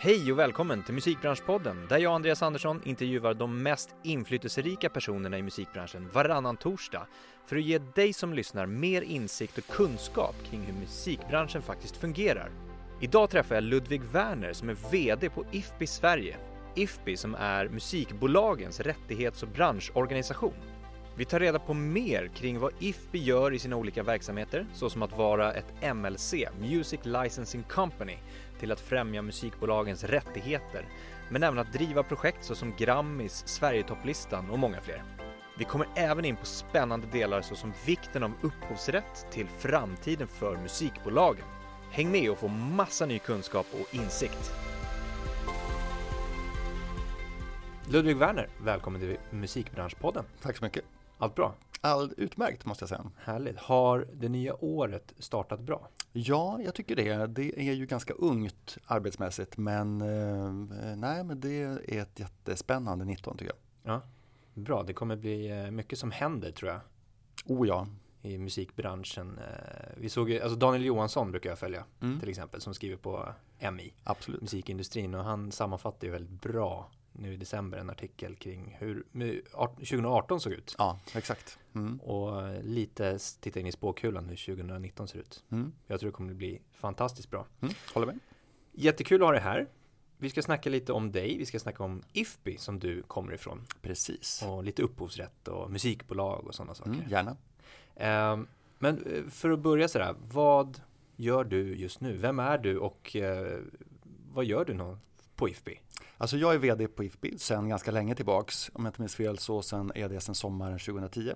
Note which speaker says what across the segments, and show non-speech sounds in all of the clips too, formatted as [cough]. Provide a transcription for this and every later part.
Speaker 1: Hej och välkommen till Musikbranschpodden där jag, Andreas Andersson, intervjuar de mest inflytelserika personerna i musikbranschen varannan torsdag för att ge dig som lyssnar mer insikt och kunskap kring hur musikbranschen faktiskt fungerar. Idag träffar jag Ludvig Werner som är VD på IFPI Sverige. IFPI som är musikbolagens rättighets och branschorganisation. Vi tar reda på mer kring vad IFPI gör i sina olika verksamheter, såsom att vara ett MLC, Music Licensing Company, till att främja musikbolagens rättigheter, men även att driva projekt såsom Grammis, Sverigetopplistan och många fler. Vi kommer även in på spännande delar såsom vikten av upphovsrätt till framtiden för musikbolagen. Häng med och få massa ny kunskap och insikt. Ludvig Werner, välkommen till Musikbranschpodden.
Speaker 2: Tack så mycket.
Speaker 1: Allt bra?
Speaker 2: Allt utmärkt måste jag säga.
Speaker 1: Härligt. Har det nya året startat bra?
Speaker 2: Ja, jag tycker det. Det är ju ganska ungt arbetsmässigt men eh, nej, men det är ett jättespännande 19 tycker jag.
Speaker 1: Ja, Bra, det kommer bli eh, mycket som händer tror jag.
Speaker 2: Oh ja.
Speaker 1: I musikbranschen. Eh, vi såg ju, alltså Daniel Johansson brukar jag följa mm. till exempel som skriver på MI.
Speaker 2: Absolut.
Speaker 1: Musikindustrin och han sammanfattar ju väldigt bra nu i december en artikel kring hur 2018 såg ut.
Speaker 2: Ja, exakt.
Speaker 1: Mm. Och lite titta in i spåkulan hur 2019 ser ut. Mm. Jag tror det kommer bli fantastiskt bra.
Speaker 2: Mm. Håller med.
Speaker 1: Jättekul att ha dig här. Vi ska snacka lite om dig. Vi ska snacka om IFPI som du kommer ifrån.
Speaker 2: Precis.
Speaker 1: Och lite upphovsrätt och musikbolag och sådana saker. Mm,
Speaker 2: gärna.
Speaker 1: Eh, men eh, för att börja sådär, vad gör du just nu? Vem är du och eh, vad gör du på IFPI?
Speaker 2: Alltså jag är vd på IFPI sedan ganska länge tillbaks. Om jag inte minns fel så sen är det sedan sommaren 2010.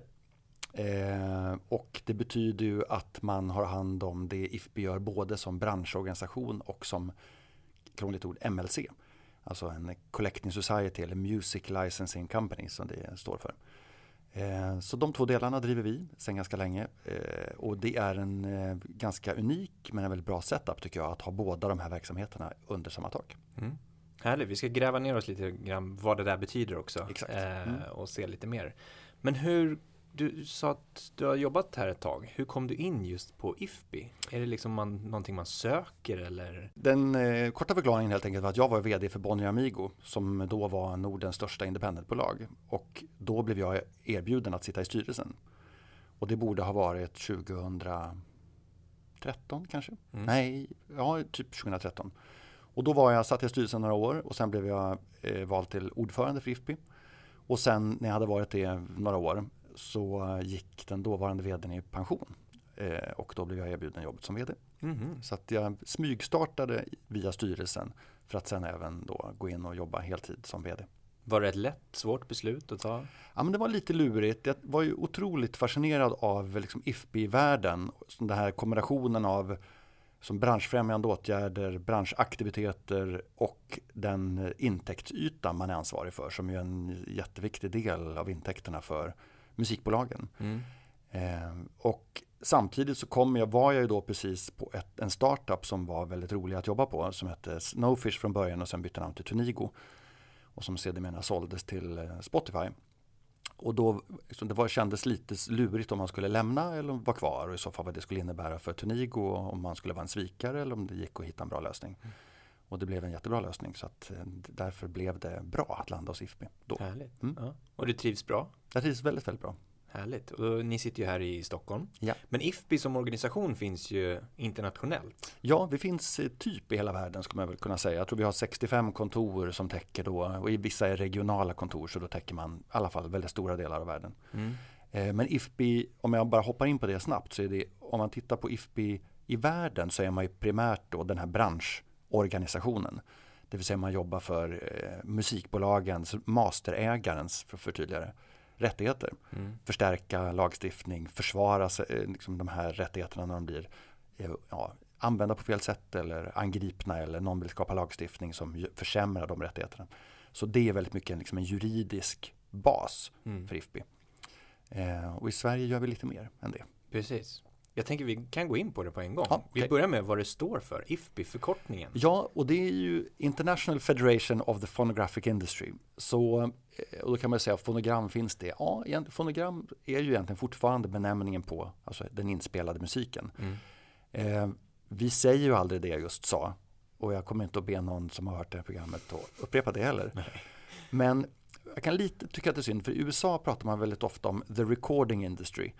Speaker 2: Eh, och det betyder ju att man har hand om det IFPI gör både som branschorganisation och som krångligt ord MLC. Alltså en Collecting Society eller Music Licensing Company som det står för. Eh, så de två delarna driver vi sedan ganska länge eh, och det är en eh, ganska unik men en väldigt bra setup tycker jag att ha båda de här verksamheterna under samma tak.
Speaker 1: Mm. Härligt, vi ska gräva ner oss lite grann vad det där betyder också
Speaker 2: Exakt. Mm.
Speaker 1: och se lite mer. Men hur du sa att du har jobbat här ett tag. Hur kom du in just på IFPI? Är det liksom man, någonting man söker eller?
Speaker 2: Den eh, korta förklaringen helt enkelt var att jag var vd för Bonnier Amigo som då var Nordens största independentbolag. Och då blev jag erbjuden att sitta i styrelsen. Och det borde ha varit 2013 kanske? Mm. Nej, ja typ 2013. Och då var jag, satt i styrelsen några år och sen blev jag eh, vald till ordförande för IFPI. Och sen när jag hade varit det några år så gick den dåvarande vdn i pension. Eh, och då blev jag erbjuden jobbet som vd. Mm. Så att jag smygstartade via styrelsen för att sen även då gå in och jobba heltid som vd.
Speaker 1: Var det ett lätt, svårt beslut att ta?
Speaker 2: Ja, men det var lite lurigt. Jag var ju otroligt fascinerad av liksom IFPI-världen. Den här kombinationen av som branschfrämjande åtgärder, branschaktiviteter och den intäktsyta man är ansvarig för som är en jätteviktig del av intäkterna för musikbolagen. Mm. Eh, och samtidigt så kom jag, var jag ju då precis på ett, en startup som var väldigt rolig att jobba på som hette Snowfish från början och sen bytte namn till Tunigo. Och som sedermera såldes till eh, Spotify. Och då liksom, det var, kändes lite lurigt om man skulle lämna eller vara kvar och i så fall vad det skulle innebära för Tunigo om man skulle vara en svikare eller om det gick att hitta en bra lösning. Mm. Och det blev en jättebra lösning så att eh, därför blev det bra att landa hos IFPI. Då.
Speaker 1: Härligt. Mm. Ja. Och du trivs bra?
Speaker 2: Jag trivs väldigt, väldigt bra.
Speaker 1: Härligt. Och ni sitter ju här i Stockholm.
Speaker 2: Ja.
Speaker 1: Men IFPI som organisation finns ju internationellt.
Speaker 2: Ja, vi finns eh, typ i hela världen skulle man väl kunna säga. Jag tror vi har 65 kontor som täcker då och i vissa är regionala kontor så då täcker man i alla fall väldigt stora delar av världen. Mm. Eh, men IFPI, om jag bara hoppar in på det snabbt så är det om man tittar på IFPI i världen så är man ju primärt då den här branschorganisationen. Det vill säga man jobbar för eh, musikbolagens, masterägarens för att förtydliga det rättigheter. Mm. Förstärka lagstiftning, försvara eh, liksom, de här rättigheterna när de blir eh, ja, använda på fel sätt eller angripna eller någon vill skapa lagstiftning som försämrar de rättigheterna. Så det är väldigt mycket liksom en juridisk bas mm. för IFPI. Eh, och i Sverige gör vi lite mer än det.
Speaker 1: Precis. Jag tänker vi kan gå in på det på en gång.
Speaker 2: Ja, okay.
Speaker 1: Vi börjar med vad det står för, IFPI, förkortningen.
Speaker 2: Ja, och det är ju International Federation of the Phonographic Industry. Så, eh, och då kan man säga, fonogram finns det? Ja, fonogram är ju egentligen fortfarande benämningen på alltså den inspelade musiken. Mm. Eh, vi säger ju aldrig det jag just sa. och jag kommer inte att be någon som har hört det här programmet att upprepa det heller. Nej. Men jag kan lite tycka att det är synd, för i USA pratar man väldigt ofta om the recording industry.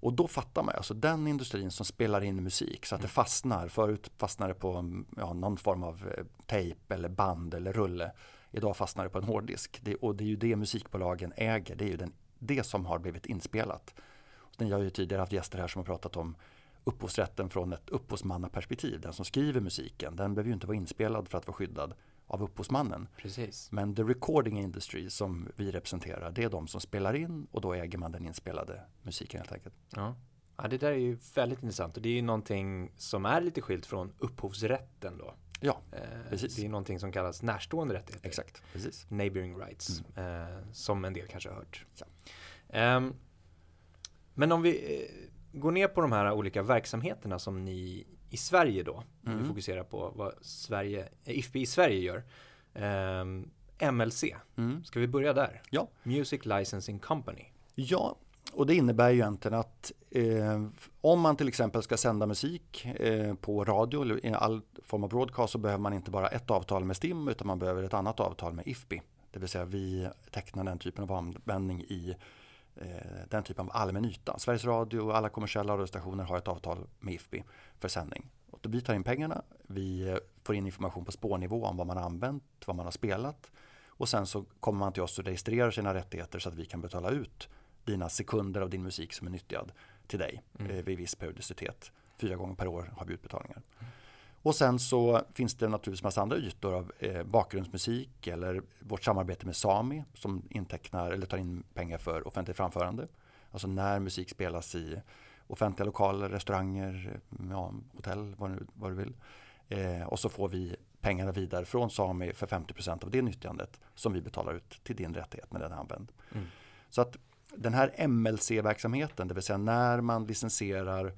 Speaker 2: Och då fattar man, alltså den industrin som spelar in musik så att det mm. fastnar. Förut fastnade det på ja, någon form av eh, tejp eller band eller rulle. Idag fastnar det på en hårddisk. Det, och det är ju det musikbolagen äger, det är ju den, det som har blivit inspelat. Jag har ju tidigare haft gäster här som har pratat om upphovsrätten från ett upphovsmannaperspektiv. Den som skriver musiken, den behöver ju inte vara inspelad för att vara skyddad av upphovsmannen.
Speaker 1: Precis.
Speaker 2: Men the recording industry som vi representerar, det är de som spelar in och då äger man den inspelade musiken helt enkelt.
Speaker 1: Ja. ja, det där är ju väldigt intressant och det är ju någonting som är lite skilt från upphovsrätten då.
Speaker 2: Ja,
Speaker 1: eh, precis. Det är någonting som kallas närstående rättigheter.
Speaker 2: Exakt, precis.
Speaker 1: Neighboring rights, mm. eh, som en del kanske har hört. Ja. Um, men om vi eh, går ner på de här olika verksamheterna som ni i Sverige då, mm. vi fokuserar på vad Sverige, IFB i Sverige gör. Um, MLC, mm. ska vi börja där?
Speaker 2: Ja.
Speaker 1: Music Licensing Company.
Speaker 2: Ja, och det innebär ju egentligen att eh, om man till exempel ska sända musik eh, på radio eller i all form av broadcast så behöver man inte bara ett avtal med STIM utan man behöver ett annat avtal med IFPI. Det vill säga vi tecknar den typen av användning i eh, den typen av allmän yta. Sveriges Radio och alla kommersiella radiostationer har ett avtal med IFPI för sändning. Och vi tar in pengarna, vi får in information på spårnivå om vad man har använt, vad man har spelat och sen så kommer man till oss och registrerar sina rättigheter så att vi kan betala ut dina sekunder av din musik som är nyttjad till dig mm. eh, vid viss periodicitet. Fyra gånger per år har vi utbetalningar. Mm. Och sen så finns det naturligtvis massa andra ytor av eh, bakgrundsmusik eller vårt samarbete med Sami som intecknar eller tar in pengar för offentligt framförande. Alltså när musik spelas i offentliga lokaler, restauranger, ja, hotell, vad du, vad du vill. Eh, och så får vi pengarna vidare från Sami för 50% av det nyttjandet som vi betalar ut till din rättighet när den är använd. Mm. Så att den här MLC-verksamheten, det vill säga när man licensierar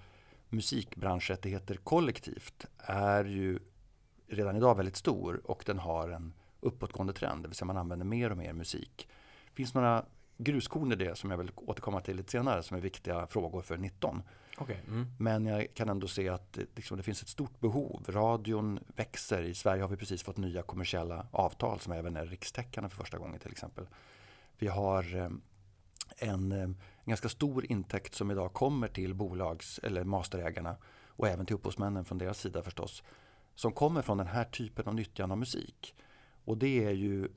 Speaker 2: musikbranschrättigheter kollektivt, är ju redan idag väldigt stor och den har en uppåtgående trend, det vill säga man använder mer och mer musik. Det finns några gruskorn i det som jag vill återkomma till lite senare som är viktiga frågor för 19.
Speaker 1: Okay. Mm.
Speaker 2: Men jag kan ändå se att liksom, det finns ett stort behov. Radion växer. I Sverige har vi precis fått nya kommersiella avtal som även är rikstäckande för första gången till exempel. Vi har eh, en, eh, en ganska stor intäkt som idag kommer till bolags eller masterägarna och även till upphovsmännen från deras sida förstås. Som kommer från den här typen av nyttjande av musik. Och det är ju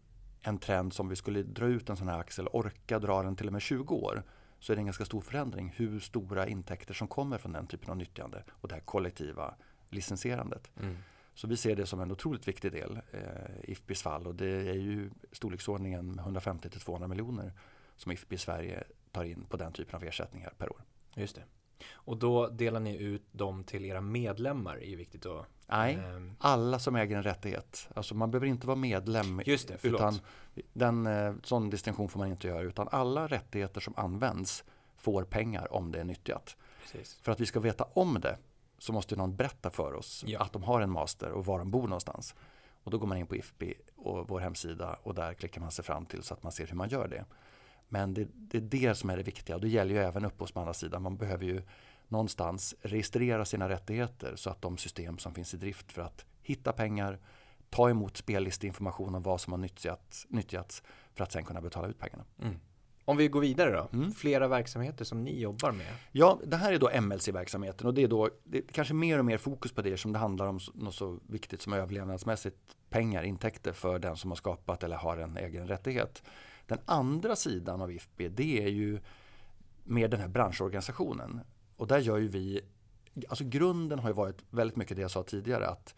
Speaker 2: en trend som vi skulle dra ut en sån här axel, orka dra den till och med 20 år, så är det en ganska stor förändring hur stora intäkter som kommer från den typen av nyttjande och det här kollektiva licensierandet. Mm. Så vi ser det som en otroligt viktig del eh, i IFPIs fall och det är ju storleksordningen 150 till 200 miljoner som IFPI Sverige tar in på den typen av ersättningar per år.
Speaker 1: Just det. Och då delar ni ut dem till era medlemmar, är ju viktigt att
Speaker 2: Nej, um, alla som äger en rättighet. Alltså man behöver inte vara medlem.
Speaker 1: Just det,
Speaker 2: utan den, eh, sån distinktion får man inte göra. Utan alla rättigheter som används får pengar om det är nyttjat.
Speaker 1: Precis.
Speaker 2: För att vi ska veta om det så måste någon berätta för oss ja. att de har en master och var de bor någonstans. Och då går man in på IFB och vår hemsida och där klickar man sig fram till så att man ser hur man gör det. Men det, det är det som är det viktiga och det gäller ju även upphovsmannasidan. Man behöver ju någonstans registrera sina rättigheter så att de system som finns i drift för att hitta pengar, ta emot spellisteinformation om vad som har nyttjats, nyttjats för att sen kunna betala ut pengarna. Mm.
Speaker 1: Om vi går vidare då, mm. flera verksamheter som ni jobbar med?
Speaker 2: Ja, det här är då MLC-verksamheten och det är då det är kanske mer och mer fokus på det som det handlar om något så viktigt som överlevnadsmässigt pengar, intäkter för den som har skapat eller har en egen rättighet. Den andra sidan av IFB det är ju mer den här branschorganisationen. Och där gör ju vi, alltså grunden har ju varit väldigt mycket det jag sa tidigare att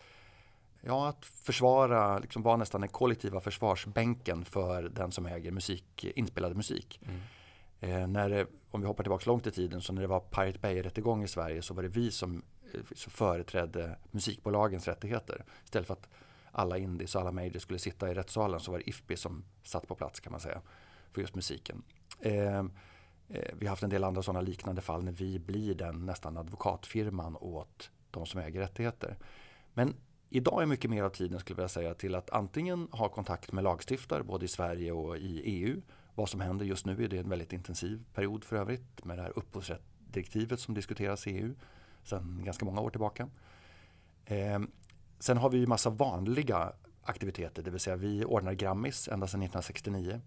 Speaker 2: Ja, att försvara, liksom vara nästan den kollektiva försvarsbänken för den som äger musik, inspelad musik. Mm. Eh, när om vi hoppar tillbaka långt i tiden, så när det var Pirate Bay-rättegång i Sverige så var det vi som, eh, företrädde musikbolagens rättigheter. Istället för att alla indies och alla majors skulle sitta i rättssalen så var det IFPI som satt på plats kan man säga för just musiken. Eh, Eh, vi har haft en del andra sådana liknande fall när vi blir den nästan advokatfirman åt de som äger rättigheter. Men idag är mycket mer av tiden skulle jag säga till att antingen ha kontakt med lagstiftare både i Sverige och i EU. Vad som händer just nu är det en väldigt intensiv period för övrigt med det här upphovsrättsdirektivet som diskuteras i EU sedan ganska många år tillbaka. Eh, sen har vi ju massa vanliga aktiviteter, det vill säga vi ordnar Grammis ända sedan 1969.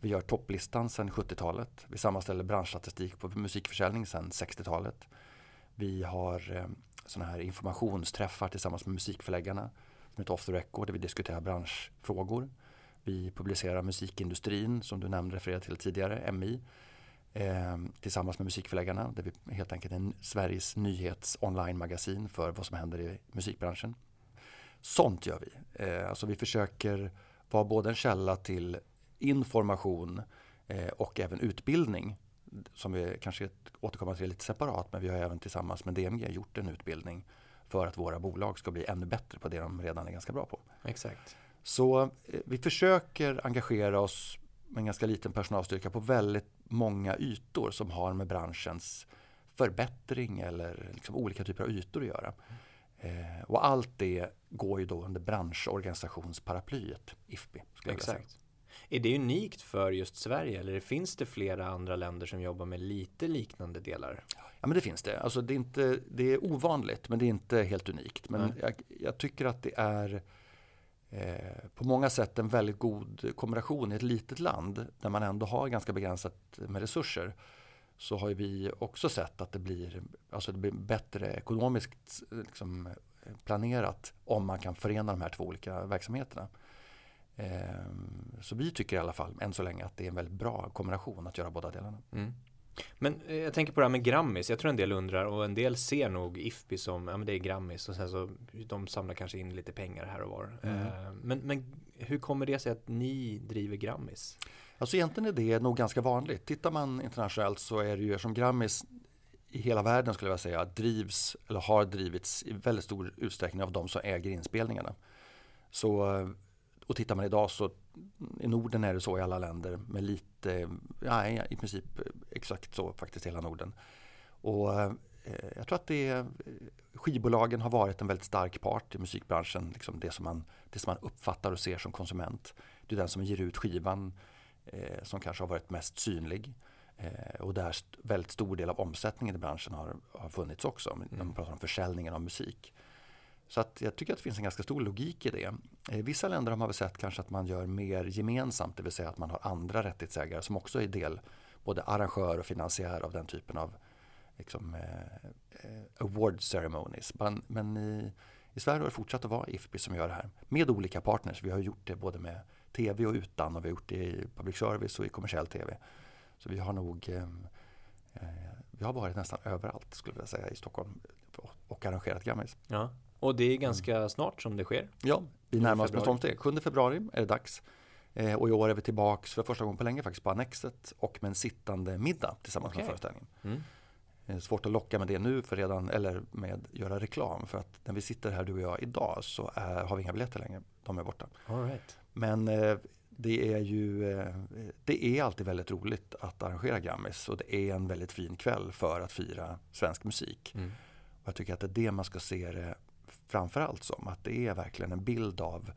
Speaker 2: Vi gör topplistan sedan 70-talet. Vi sammanställer branschstatistik på musikförsäljning sedan 60-talet. Vi har eh, sådana här informationsträffar tillsammans med musikförläggarna som heter Off the Record där vi diskuterar branschfrågor. Vi publicerar musikindustrin som du nämnde refererade till tidigare, MI eh, tillsammans med musikförläggarna där vi helt enkelt är Sveriges nyhets online-magasin för vad som händer i musikbranschen. Sånt gör vi. Eh, alltså vi försöker vara både en källa till information eh, och även utbildning som vi kanske återkommer till lite separat men vi har även tillsammans med DMG gjort en utbildning för att våra bolag ska bli ännu bättre på det de redan är ganska bra på.
Speaker 1: Exakt.
Speaker 2: Så eh, vi försöker engagera oss med en ganska liten personalstyrka på väldigt många ytor som har med branschens förbättring eller liksom olika typer av ytor att göra. Eh, och allt det går ju då under branschorganisationsparaplyet IFPI.
Speaker 1: Exakt. Är det unikt för just Sverige eller finns det flera andra länder som jobbar med lite liknande delar?
Speaker 2: Ja men det finns det. Alltså det, är inte, det är ovanligt men det är inte helt unikt. Men jag, jag, tycker att det är eh, på många sätt en väldigt god kombination i ett litet land där man ändå har ganska begränsat med resurser. Så har vi också sett att det blir, alltså det blir bättre ekonomiskt liksom, planerat om man kan förena de här två olika verksamheterna. Ehm, så vi tycker i alla fall än så länge att det är en väldigt bra kombination att göra båda delarna. Mm.
Speaker 1: Men eh, jag tänker på det här med Grammis. Jag tror en del undrar och en del ser nog IFPI som, ja men det är Grammis och sen så de samlar kanske in lite pengar här och var. Mm. Ehm, men, men hur kommer det sig att ni driver Grammis?
Speaker 2: Alltså egentligen är det nog ganska vanligt. Tittar man internationellt så är det ju som Grammis i hela världen skulle jag säga drivs eller har drivits i väldigt stor utsträckning av de som äger inspelningarna. Så eh, och tittar man idag så i Norden är det så i alla länder med lite, ja, i princip eh, exakt så faktiskt hela Norden. Och eh, eh, jag tror att det skivbolagen har varit en väldigt stark part i musikbranschen. Liksom det, som man, det som man uppfattar och ser som konsument. Det är den som ger ut skivan eh, som kanske har varit mest synlig. Eh, och där väldigt stor del av omsättningen i branschen har, har funnits också. Mm. När man pratar om försäljningen av musik. Så att jag tycker att det finns en ganska stor logik i det. I vissa länder har man väl sett kanske att man gör mer gemensamt, det vill säga att man har andra rättighetsägare som också är del, både arrangör och finansiär av den typen av liksom, eh, eh, award ceremonies. Men, men i, i, Sverige har det fortsatt att vara IFPI som gör det här med olika partners. Vi har gjort det både med tv och utan och vi har gjort det i public service och i kommersiell tv. Så vi har nog eh, eh vi har varit nästan överallt skulle jag säga i Stockholm och arrangerat Grammis.
Speaker 1: Ja. Och det är ganska mm. snart som det sker.
Speaker 2: Ja, vi närmar oss med stormsteg. 7 februari är det dags. Eh, och i år är vi tillbaks för första gången på länge faktiskt på Annexet och med en sittande middag tillsammans okay. med föreställningen. Mm. Eh, svårt att locka med det nu för redan, eller med göra reklam för att när vi sitter här du och jag idag så är, har vi inga biljetter längre. De är borta.
Speaker 1: All right.
Speaker 2: Men eh, det är ju eh, det är alltid väldigt roligt att arrangera Grammis och det är en väldigt fin kväll för att fira svensk musik. Mm. Och jag tycker att det är det man ska se det framförallt som. Att det är verkligen en bild av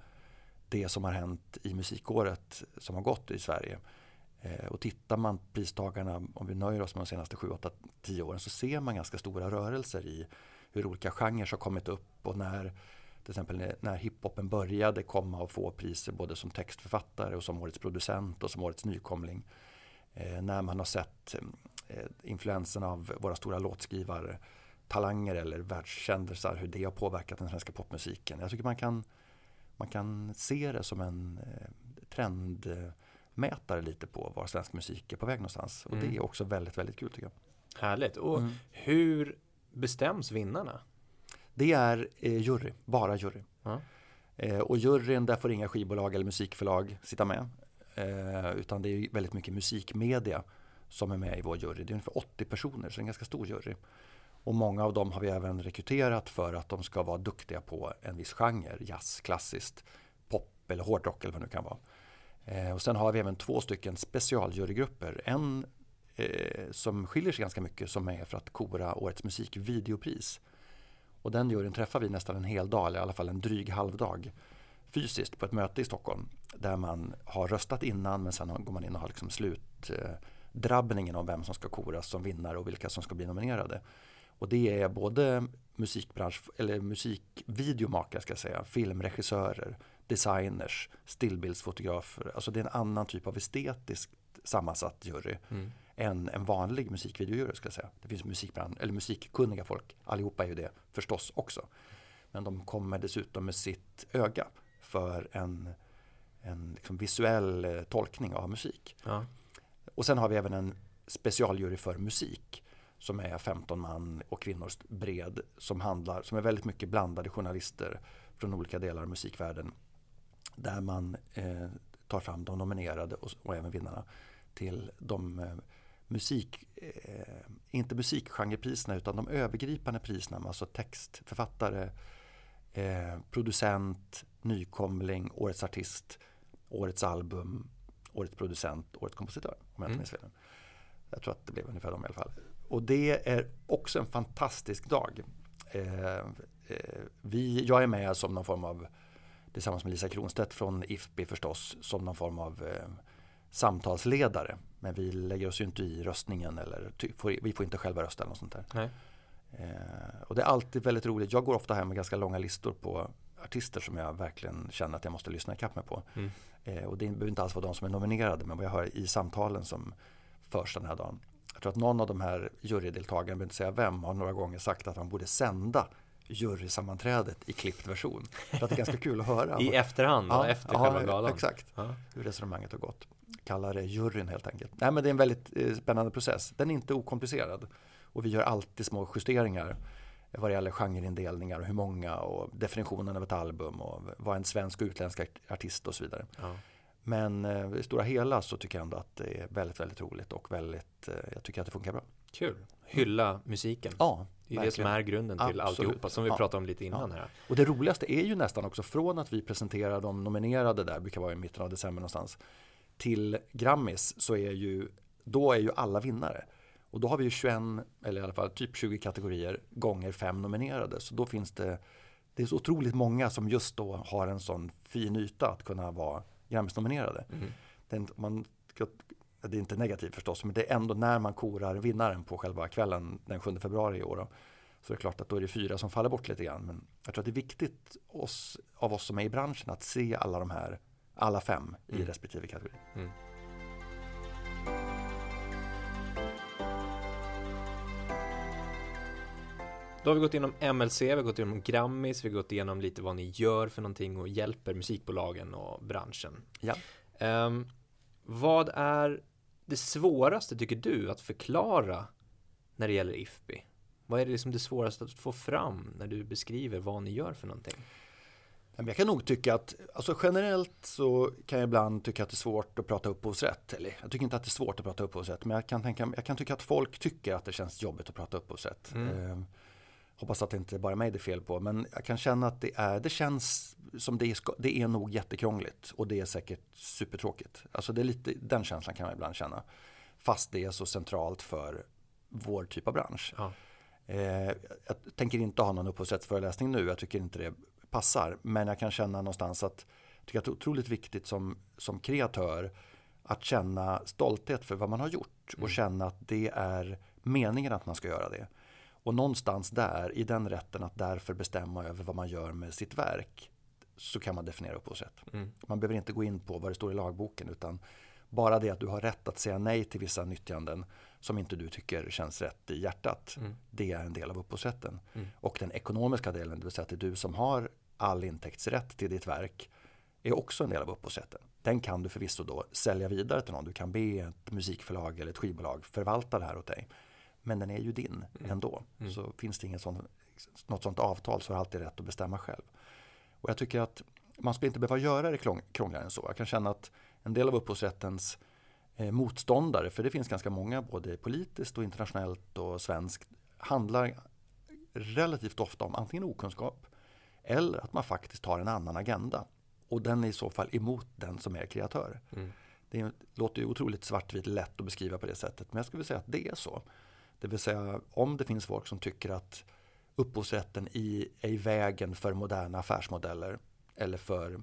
Speaker 2: det som har hänt i musikåret som har gått i Sverige. Eh, och tittar man pristagarna, om vi nöjer oss med de senaste 7, 8, 10 åren så ser man ganska stora rörelser i hur olika genrer har kommit upp och när till exempel när hiphopen började komma och få priser både som textförfattare och som årets producent och som årets nykomling. Eh, när man har sett eh, influensen av våra stora låtskrivare talanger eller världskändisar, hur det har påverkat den svenska popmusiken. Jag tycker man kan, man kan se det som en eh, trendmätare lite på var svensk musik är på väg någonstans. Och mm. det är också väldigt, väldigt kul tycker jag.
Speaker 1: Härligt. Och mm. hur bestäms vinnarna?
Speaker 2: Det är eh, jury, bara jury. Mm. Eh, och juryn, där får inga skivbolag eller musikförlag sitta med. Eh, utan det är väldigt mycket musikmedia som är med i vår jury. Det är ungefär 80 personer, så det är en ganska stor jury. Och många av dem har vi även rekryterat för att de ska vara duktiga på en viss genre, jazz, klassiskt, pop eller hårdrock eller vad det nu kan vara. Eh, och sen har vi även två stycken specialjurygrupper. En eh, som skiljer sig ganska mycket som är för att kora årets musikvideopris. Och den juryn träffar vi nästan en hel dag, eller i alla fall en dryg halvdag fysiskt på ett möte i Stockholm. Där man har röstat innan men sen går man in och har liksom slutdrabbningen om vem som ska koras som vinnare och vilka som ska bli nominerade. Och det är både musikbransch, eller musikvideomakare ska jag säga, filmregissörer, designers, stillbildsfotografer. Alltså det är en annan typ av estetiskt sammansatt jury mm än en vanlig musikvideojury ska jag säga. Det finns musikbrand, eller musikkunniga folk, allihopa är ju det förstås också. Men de kommer dessutom med sitt öga för en, en liksom visuell eh, tolkning av musik. Ja. Och sen har vi även en specialjury för musik som är 15 man och kvinnor bred som handlar, som är väldigt mycket blandade journalister från olika delar av musikvärlden. Där man eh, tar fram de nominerade och, och även vinnarna till de eh, musik, eh, inte musikgenrepriserna utan de övergripande priserna, alltså textförfattare, eh, producent, nykomling, årets artist, årets album, årets producent, årets kompositör. Om jag inte mm. minns fel. Jag tror att det blev ungefär de i alla fall. Och det är också en fantastisk dag. Eh, eh, vi, jag är med som någon form av, tillsammans med Lisa Kronstedt från IFPI förstås, som någon form av eh, samtalsledare. Men vi lägger oss ju inte i röstningen eller vi får inte själva rösta eller något sånt där. Nej. Eh, och det är alltid väldigt roligt. Jag går ofta hem med ganska långa listor på artister som jag verkligen känner att jag måste lyssna ikapp med på. Mm. Eh, och det behöver inte alls vara de som är nominerade men vad jag hör i samtalen som förs den här dagen. Jag tror att någon av de här jurydeltagarna, jag behöver inte säga vem, har några gånger sagt att han borde sända jurysammanträdet i klippt version. För att det är ganska kul att höra.
Speaker 1: I efterhand, ja, efter ja, själva galan?
Speaker 2: exakt. Ja. Hur resonemanget har gått. Kalla det juryn helt enkelt. Nej men det är en väldigt eh, spännande process. Den är inte okomplicerad. Och vi gör alltid små justeringar vad det gäller genreindelningar och hur många och definitionen av ett album och vad en svensk och utländsk artist och så vidare. Ja. Men eh, i stora hela så tycker jag ändå att det är väldigt, väldigt roligt och väldigt, eh, jag tycker att det funkar bra.
Speaker 1: Kul. Hylla musiken.
Speaker 2: Ja,
Speaker 1: det är verkligen. det som är grunden till Absolut. alltihopa som vi ja. pratade om lite innan ja. här.
Speaker 2: Och det roligaste är ju nästan också från att vi presenterar de nominerade där, brukar vara i mitten av december någonstans, till Grammis så är ju, då är ju alla vinnare. Och då har vi ju 21, eller i alla fall typ 20 kategorier gånger fem nominerade. Så då finns det, det är så otroligt många som just då har en sån fin yta att kunna vara Grammis-nominerade. Mm. Det, man, det är inte negativt förstås, men det är ändå när man korar vinnaren på själva kvällen den 7 februari i år. Då, så det är klart att då är det fyra som faller bort lite grann. Men jag tror att det är viktigt oss, av oss som är i branschen att se alla de här, alla fem mm. i respektive kategori. Mm.
Speaker 1: Då har vi gått igenom MLC, vi har gått igenom Grammis, vi har gått igenom lite vad ni gör för någonting och hjälper musikbolagen och branschen. Ja. Um, vad är det svåraste tycker du att förklara när det gäller IFPI? Vad är det liksom det svåraste att få fram när du beskriver vad ni gör för någonting?
Speaker 2: Jag kan nog tycka att, alltså generellt så kan jag ibland tycka att det är svårt att prata upphovsrätt. Eller jag tycker inte att det är svårt att prata upphovsrätt, men jag kan, tänka, jag kan tycka att folk tycker att det känns jobbigt att prata upphovsrätt. Mm. Ehm, Hoppas att det inte bara är mig det är fel på, men jag kan känna att det är, det känns som det är, det är nog jättekrångligt och det är säkert supertråkigt. Alltså det är lite, den känslan kan man ibland känna. Fast det är så centralt för vår typ av bransch. Ja. Eh, jag tänker inte ha någon upphovsrättsföreläsning nu, jag tycker inte det passar. Men jag kan känna någonstans att jag tycker att det är otroligt viktigt som, som kreatör att känna stolthet för vad man har gjort och mm. känna att det är meningen att man ska göra det. Och någonstans där, i den rätten att därför bestämma över vad man gör med sitt verk, så kan man definiera upphovsrätt. Mm. Man behöver inte gå in på vad det står i lagboken, utan bara det att du har rätt att säga nej till vissa nyttjanden som inte du tycker känns rätt i hjärtat. Mm. Det är en del av upphovsrätten. Mm. Och den ekonomiska delen, det vill säga att det är du som har all intäktsrätt till ditt verk, är också en del av upphovsrätten. Den kan du förvisso då sälja vidare till någon. Du kan be ett musikförlag eller ett skivbolag förvalta det här åt dig. Men den är ju din mm. ändå. Mm. Så finns det inget sånt, något sånt avtal så har du alltid rätt att bestämma själv. Och jag tycker att man skulle inte behöva göra det krångligare än så. Jag kan känna att en del av upphovsrättens eh, motståndare, för det finns ganska många både politiskt och internationellt och svenskt, handlar relativt ofta om antingen okunskap eller att man faktiskt har en annan agenda. Och den är i så fall emot den som är kreatör. Mm. Det låter ju otroligt svartvitt lätt att beskriva på det sättet, men jag skulle säga att det är så. Det vill säga om det finns folk som tycker att upphovsrätten i, är i vägen för moderna affärsmodeller eller för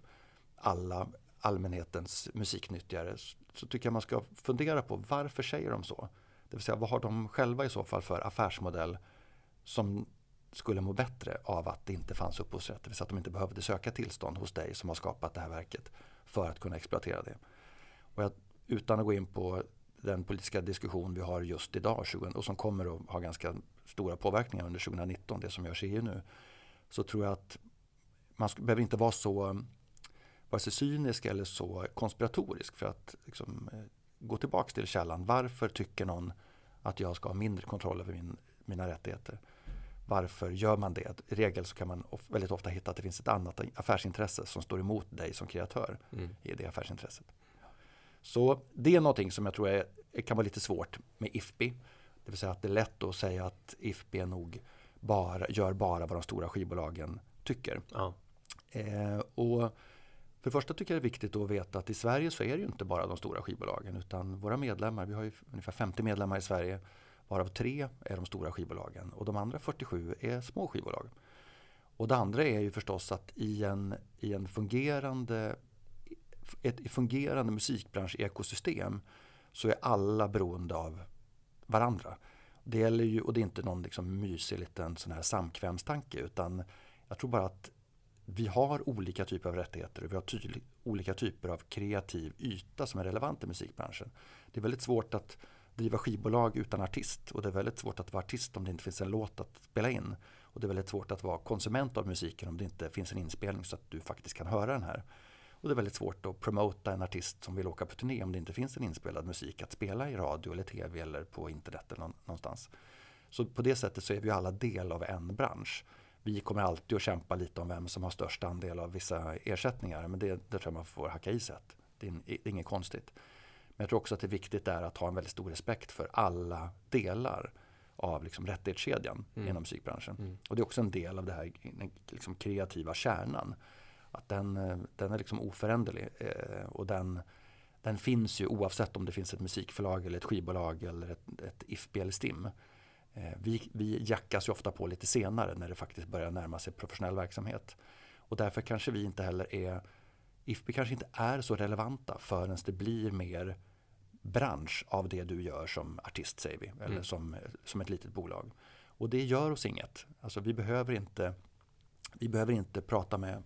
Speaker 2: alla allmänhetens musiknyttjare så tycker jag man ska fundera på varför säger de så? Det vill säga vad har de själva i så fall för affärsmodell som skulle må bättre av att det inte fanns upphovsrätt. Det vill säga att de inte behövde söka tillstånd hos dig som har skapat det här verket för att kunna exploatera det. Och jag, utan att gå in på den politiska diskussion vi har just idag och som kommer att ha ganska stora påverkningar under 2019, det som görs i EU nu, så tror jag att man behöver inte vara så vare sig cynisk eller så konspiratorisk för att liksom, eh, gå tillbaka till källan. Varför tycker någon att jag ska ha mindre kontroll över min, mina rättigheter? Varför gör man det? I regel så kan man väldigt ofta hitta att det finns ett annat affärsintresse som står emot dig som kreatör mm. i det affärsintresset. Så det är någonting som jag tror är, kan vara lite svårt med IFPI. Det vill säga att det är lätt att säga att IFPI nog bara, gör bara vad de stora skivbolagen tycker. Ja. Eh, och för det första tycker jag det är viktigt att veta att i Sverige så är det ju inte bara de stora skivbolagen utan våra medlemmar, vi har ju ungefär 50 medlemmar i Sverige varav tre är de stora skivbolagen och de andra 47 är små skivbolag. Och det andra är ju förstås att i en, i en fungerande ett fungerande musikbransch-ekosystem så är alla beroende av varandra. Det gäller ju, och det är inte någon liksom mysig liten sån här samkvämstanke utan jag tror bara att vi har olika typer av rättigheter och vi har tydlig, olika typer av kreativ yta som är relevant i musikbranschen. Det är väldigt svårt att driva skivbolag utan artist och det är väldigt svårt att vara artist om det inte finns en låt att spela in. Och det är väldigt svårt att vara konsument av musiken om det inte finns en inspelning så att du faktiskt kan höra den här. Och det är väldigt svårt att promota en artist som vill åka på turné om det inte finns en inspelad musik att spela i radio eller tv eller på internet eller någonstans. Så på det sättet så är vi alla del av en bransch. Vi kommer alltid att kämpa lite om vem som har störst andel av vissa ersättningar men det, det tror jag man får hacka i sig. Det är, det är inget konstigt. Men jag tror också att det är viktigt där att ha en väldigt stor respekt för alla delar av liksom rättighetskedjan mm. inom musikbranschen. Mm. Och det är också en del av det här den liksom kreativa kärnan. Att den, den är liksom oföränderlig eh, och den, den finns ju oavsett om det finns ett musikförlag eller ett skivbolag eller ett, ett IFB eller STIM. Eh, vi, vi jackas ju ofta på lite senare när det faktiskt börjar närma sig professionell verksamhet. Och därför kanske vi inte heller är IFB kanske inte är så relevanta förrän det blir mer bransch av det du gör som artist säger vi, eller mm. som, som ett litet bolag. Och det gör oss inget. Alltså vi behöver inte, vi behöver inte prata med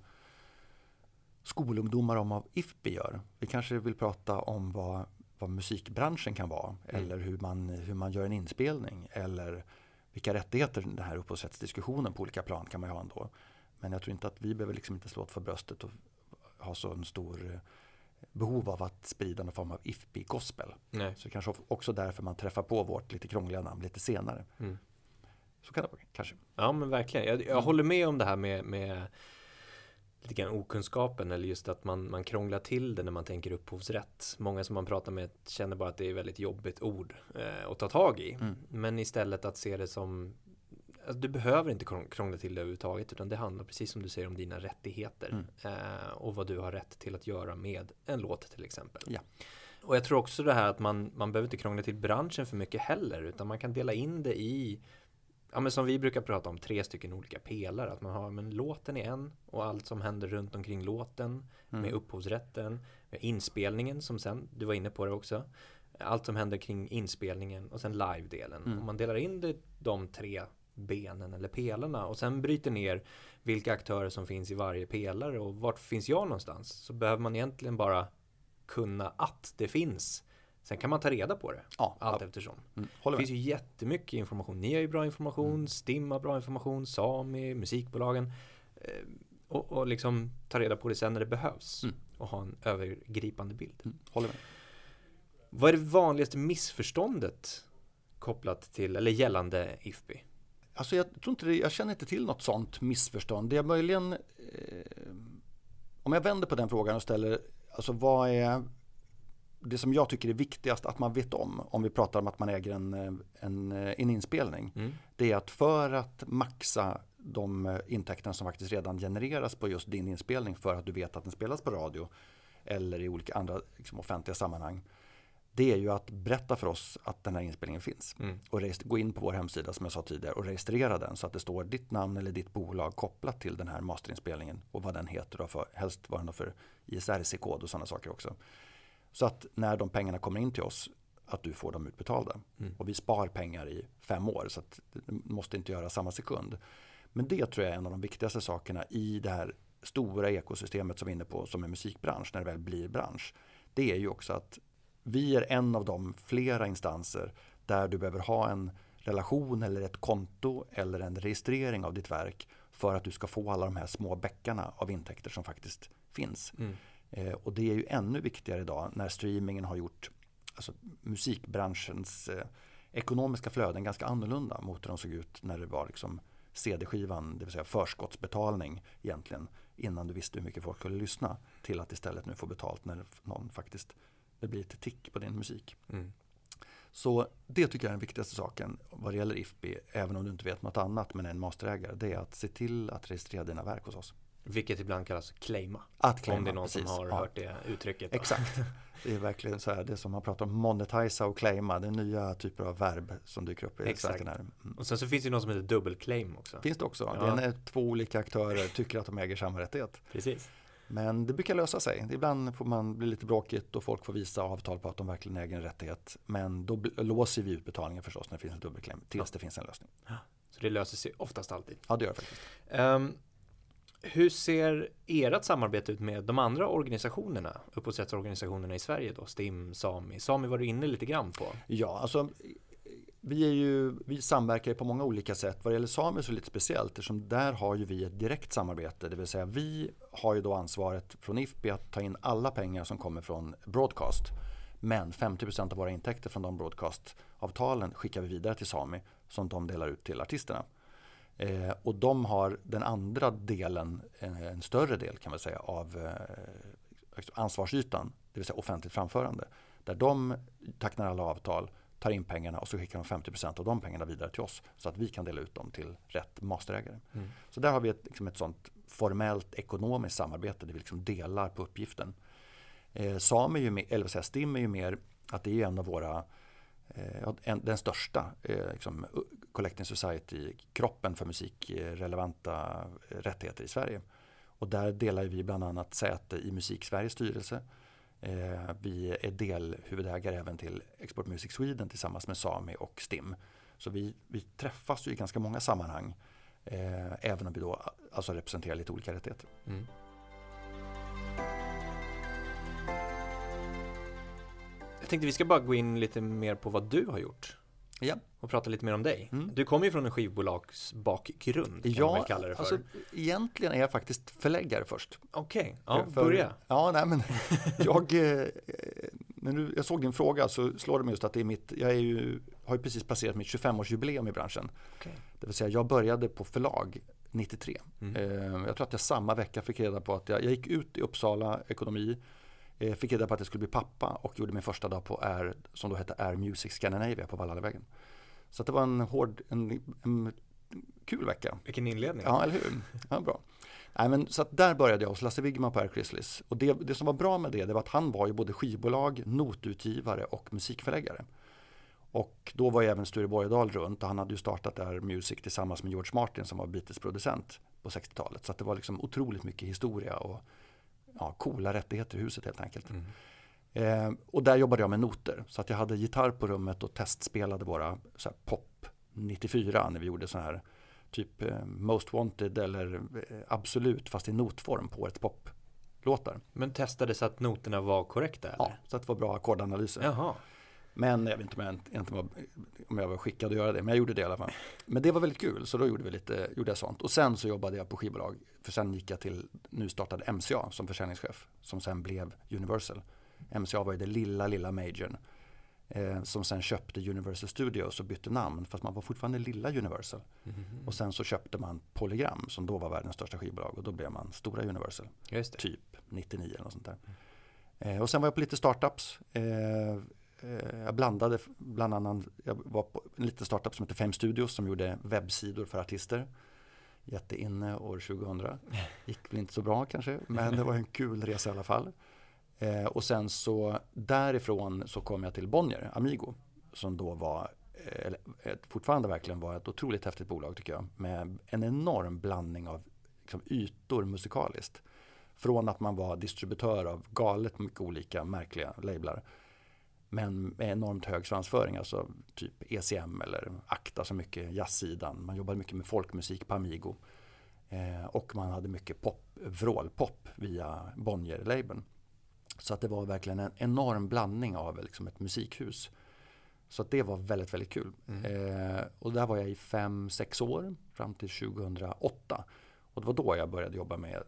Speaker 2: skolungdomar om vad IFPI gör. Vi kanske vill prata om vad, vad musikbranschen kan vara mm. eller hur man, hur man gör en inspelning eller vilka rättigheter den här upphovsrättsdiskussionen på olika plan kan man ha ändå. Men jag tror inte att vi behöver liksom inte slå för bröstet och ha så en stor eh, behov av att sprida någon form av IFPI gospel. Nej. Så kanske också därför man träffar på vårt lite krångliga namn lite senare. Mm. Så kan det vara kanske.
Speaker 1: Ja men verkligen. Jag, jag håller med om det här med, med lite grann okunskapen eller just att man, man krånglar till det när man tänker upphovsrätt. Många som man pratar med känner bara att det är väldigt jobbigt ord eh, att ta tag i. Mm. Men istället att se det som Alltså, du behöver inte krångla till det överhuvudtaget utan det handlar precis som du säger om dina rättigheter mm. eh, och vad du har rätt till att göra med en låt till exempel. Ja. Och jag tror också det här att man, man behöver inte krångla till branschen för mycket heller utan man kan dela in det i Ja men som vi brukar prata om, tre stycken olika pelare. Att man har men låten i en och allt som händer runt omkring låten. Mm. Med upphovsrätten, med inspelningen som sen, du var inne på det också. Allt som händer kring inspelningen och sen live-delen. Mm. Om man delar in det, de tre benen eller pelarna och sen bryter ner vilka aktörer som finns i varje pelare och vart finns jag någonstans så behöver man egentligen bara kunna att det finns. Sen kan man ta reda på det ja, allt ja. eftersom. Mm, det finns ju jättemycket information. Ni har ju bra information, mm. STIM har bra information, Sami, musikbolagen. Eh, och, och liksom ta reda på det sen när det behövs mm. och ha en övergripande bild. Mm, håller med. Vad är det vanligaste missförståndet kopplat till eller gällande IFPI?
Speaker 2: Alltså jag, tror inte det, jag känner inte till något sånt missförstånd. Det är möjligen, eh, om jag vänder på den frågan och ställer, alltså vad är det som jag tycker är viktigast att man vet om, om vi pratar om att man äger en, en, en inspelning, mm. det är att för att maxa de intäkterna som faktiskt redan genereras på just din inspelning för att du vet att den spelas på radio eller i olika andra liksom, offentliga sammanhang det är ju att berätta för oss att den här inspelningen finns. Mm. Och gå in på vår hemsida som jag sa tidigare och registrera den så att det står ditt namn eller ditt bolag kopplat till den här masterinspelningen och vad den heter och för, helst vad den har för ISRC-kod och sådana saker också. Så att när de pengarna kommer in till oss att du får dem utbetalda.
Speaker 1: Mm.
Speaker 2: Och vi spar pengar i fem år så att det måste inte göra samma sekund. Men det tror jag är en av de viktigaste sakerna i det här stora ekosystemet som vi är inne på som är musikbransch när det väl blir bransch. Det är ju också att vi är en av de flera instanser där du behöver ha en relation eller ett konto eller en registrering av ditt verk för att du ska få alla de här små bäckarna av intäkter som faktiskt finns.
Speaker 1: Mm.
Speaker 2: Eh, och det är ju ännu viktigare idag när streamingen har gjort alltså, musikbranschens eh, ekonomiska flöden ganska annorlunda mot hur de såg ut när det var liksom CD-skivan, det vill säga förskottsbetalning egentligen innan du visste hur mycket folk skulle lyssna till att istället nu få betalt när någon faktiskt det blir ett tick på din musik.
Speaker 1: Mm.
Speaker 2: Så det tycker jag är den viktigaste saken vad det gäller IFPI, även om du inte vet något annat men är en masterägare, det är att se till att registrera dina verk hos oss.
Speaker 1: Vilket ibland kallas claima.
Speaker 2: Att claima,
Speaker 1: om det är någon
Speaker 2: precis.
Speaker 1: som har
Speaker 2: Ja.
Speaker 1: hört det uttrycket. då.
Speaker 2: Exakt. [laughs] Det är verkligen så här, det som man pratar om monetisa och claima, det är nya typer av verb som dyker upp i
Speaker 1: Exakt.
Speaker 2: här. Mm.
Speaker 1: Och sen så finns det något som heter dubbelclaim också.
Speaker 2: Finns det också.
Speaker 1: Ja.
Speaker 2: Det är när två olika aktörer tycker att de äger samma rättighet.
Speaker 1: Precis.
Speaker 2: Men det brukar lösa sig. Ibland får man bli lite bråkigt och folk får visa avtal på att de verkligen äger en rättighet. Men då låser vi utbetalningen förstås när det finns en dubbelkläm tills det finns en lösning.
Speaker 1: Så det löser sig oftast alltid.
Speaker 2: Ja, det gör det faktiskt.
Speaker 1: Ehm, hur ser ert samarbete ut med de andra organisationerna, upphovsrättsorganisationerna i Sverige då? STIM, Sami. Sami var du inne lite grann på.
Speaker 2: Ja, alltså vi, är ju, vi samverkar ju på många olika sätt. Vad det gäller samer så är det lite speciellt eftersom där har ju vi ett direkt samarbete. Det vill säga vi har ju då ansvaret från IFPI att ta in alla pengar som kommer från broadcast. Men 50% av våra intäkter från de broadcastavtalen skickar vi vidare till Sami som de delar ut till artisterna. Eh, och de har den andra delen, en, en större del kan man säga, av eh, ansvarsytan, det vill säga offentligt framförande. Där de tecknar alla avtal, tar in pengarna och så skickar de 50% av de pengarna vidare till oss så att vi kan dela ut dem till rätt masterägare.
Speaker 1: Mm.
Speaker 2: Så där har vi ett, liksom ett sånt formellt ekonomiskt samarbete där vi liksom delar på uppgiften. Eh, SAM är ju mer, eller jag, STIM är ju mer att det är en av våra eh, en, den största eh, liksom, Collecting Society-kroppen för musikrelevanta eh, rättigheter i Sverige. Och där delar vi bland annat säte i Musik Sveriges styrelse. Eh, vi är delhuvudägare även till Export Music Sweden tillsammans med Sami och STIM. Så vi, vi träffas ju i ganska många sammanhang. Eh, även om vi då alltså representerar lite olika rättigheter.
Speaker 1: Mm. Jag tänkte vi ska bara gå in lite mer på vad du har gjort.
Speaker 2: Ja.
Speaker 1: Och prata lite mer om dig.
Speaker 2: Mm.
Speaker 1: Du kommer ju från en skivbolagsbakgrund kan man väl kalla det för.
Speaker 2: alltså, egentligen är jag faktiskt förläggare först.
Speaker 1: Okej, ja,
Speaker 2: För-
Speaker 1: börja.
Speaker 2: Ja, nej men [laughs] jag, eh, när du, jag såg din fråga så slår det mig just att det är mitt, jag är ju, har ju precis passerat mitt 25-årsjubileum i branschen.
Speaker 1: Okej.
Speaker 2: Det vill säga jag började på förlag 93.
Speaker 1: Mm.
Speaker 2: Eh, jag tror att jag samma vecka fick reda på att jag, jag gick ut i Uppsala ekonomi, fick reda på att jag skulle bli pappa och gjorde min första dag på Air, som då hette Air Music Scandinavia på Vallallavägen. Så att det var en hård, en, en kul vecka.
Speaker 1: Vilken inledning.
Speaker 2: Ja, eller hur? Ja, bra. Nej, men, så att där började jag hos Lasse Wigman på Air Chrysalis. Och det, det som var bra med det, det var att han var ju både skivbolag, notutgivare och musikförläggare. Och då var ju även Sture Borgedal runt och han hade ju startat Air Music tillsammans med George Martin som var Beatles producent på 60-talet. Så det var liksom otroligt mycket historia och ja, coola rättigheter i huset helt enkelt.
Speaker 1: Mm.
Speaker 2: Eh, och där jobbade jag med noter. Så att jag hade gitarr på rummet och testspelade våra så pop 94 när vi gjorde så här typ eh, Most Wanted eller eh, Absolut fast i notform på ett poplåtar.
Speaker 1: Men testade så att noterna var korrekta eller?
Speaker 2: Ja, så att det var bra ackordanalyser.
Speaker 1: Jaha.
Speaker 2: Men jag vet inte om jag, inte var, om jag var skickad att göra det, men jag gjorde det i alla fall. Men det var väldigt kul, så då gjorde, vi lite, gjorde jag sånt. Och sen så jobbade jag på skivbolag, för sen gick jag till nu startade MCA som försäljningschef, som sen blev Universal. MCA var ju det lilla, lilla majorn. Eh, som sen köpte Universal Studios och bytte namn, fast man var fortfarande lilla Universal.
Speaker 1: Mhm.
Speaker 2: Och sen så köpte man Polygram, som då var världens största skivbolag, och då blev man stora Universal typ 99 eller något sånt där. Eh, och sen var jag på lite startups. Eh, Eh, jag blandade bland annat, jag var på en liten startup som heter Fem Studios som gjorde webbsidor för artister. Jätteinne år 2000. Gick väl inte så bra kanske, men det var en kul resa i alla fall. Eh, och sen så därifrån så kom jag till Bonnier, Amigo, som då var, eh, eller eh, fortfarande verkligen var ett otroligt häftigt bolag tycker jag. Med en enorm blandning av liksom, ytor musikaliskt. Från att man var distributör av galet mycket olika märkliga lablar men med enormt hög svansföring, alltså typ ECM eller ACTA, så mycket jazzsidan. Man jobbade mycket med folkmusik på Amigo. Eh, och man hade mycket pop, vrålpop via Bonnier-labeln. Så att det var verkligen en enorm blandning av liksom ett musikhus. Så att det var väldigt, väldigt kul. Mm. Eh, och där var jag i fem, sex år fram till 2008. Och det var då jag började jobba med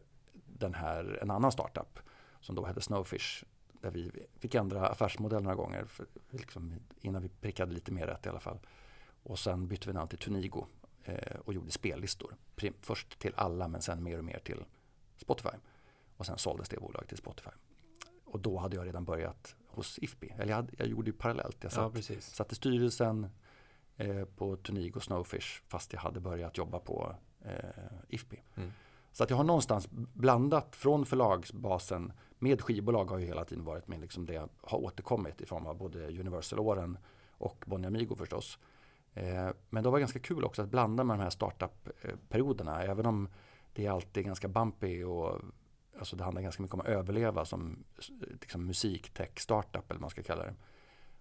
Speaker 2: den här, en annan startup som då hette Snowfish. Där vi fick ändra affärsmodell några gånger för, liksom, innan vi prickade lite mer rätt i alla fall. Och sen bytte vi namn till Tunigo eh, och gjorde spellistor. Prim, först till alla men sen mer och mer till Spotify. Och sen såldes det bolaget till Spotify. Och då hade jag redan börjat hos IFPI. Eller jag, hade, jag gjorde ju parallellt. Jag satt, ja, satt i styrelsen eh, på Tunigo Snowfish fast jag hade börjat jobba på eh, IFPI. Mm. Så att jag har någonstans blandat från förlagsbasen med skivbolag har ju hela tiden varit med liksom det har återkommit i form av både Universal-åren och Bonnier Amigo förstås. Eh, men det var ganska kul också att blanda med de här startup-perioderna. Även om det är alltid ganska bumpy och alltså det handlar ganska mycket om att överleva som liksom musik, tech, startup eller vad man ska kalla det.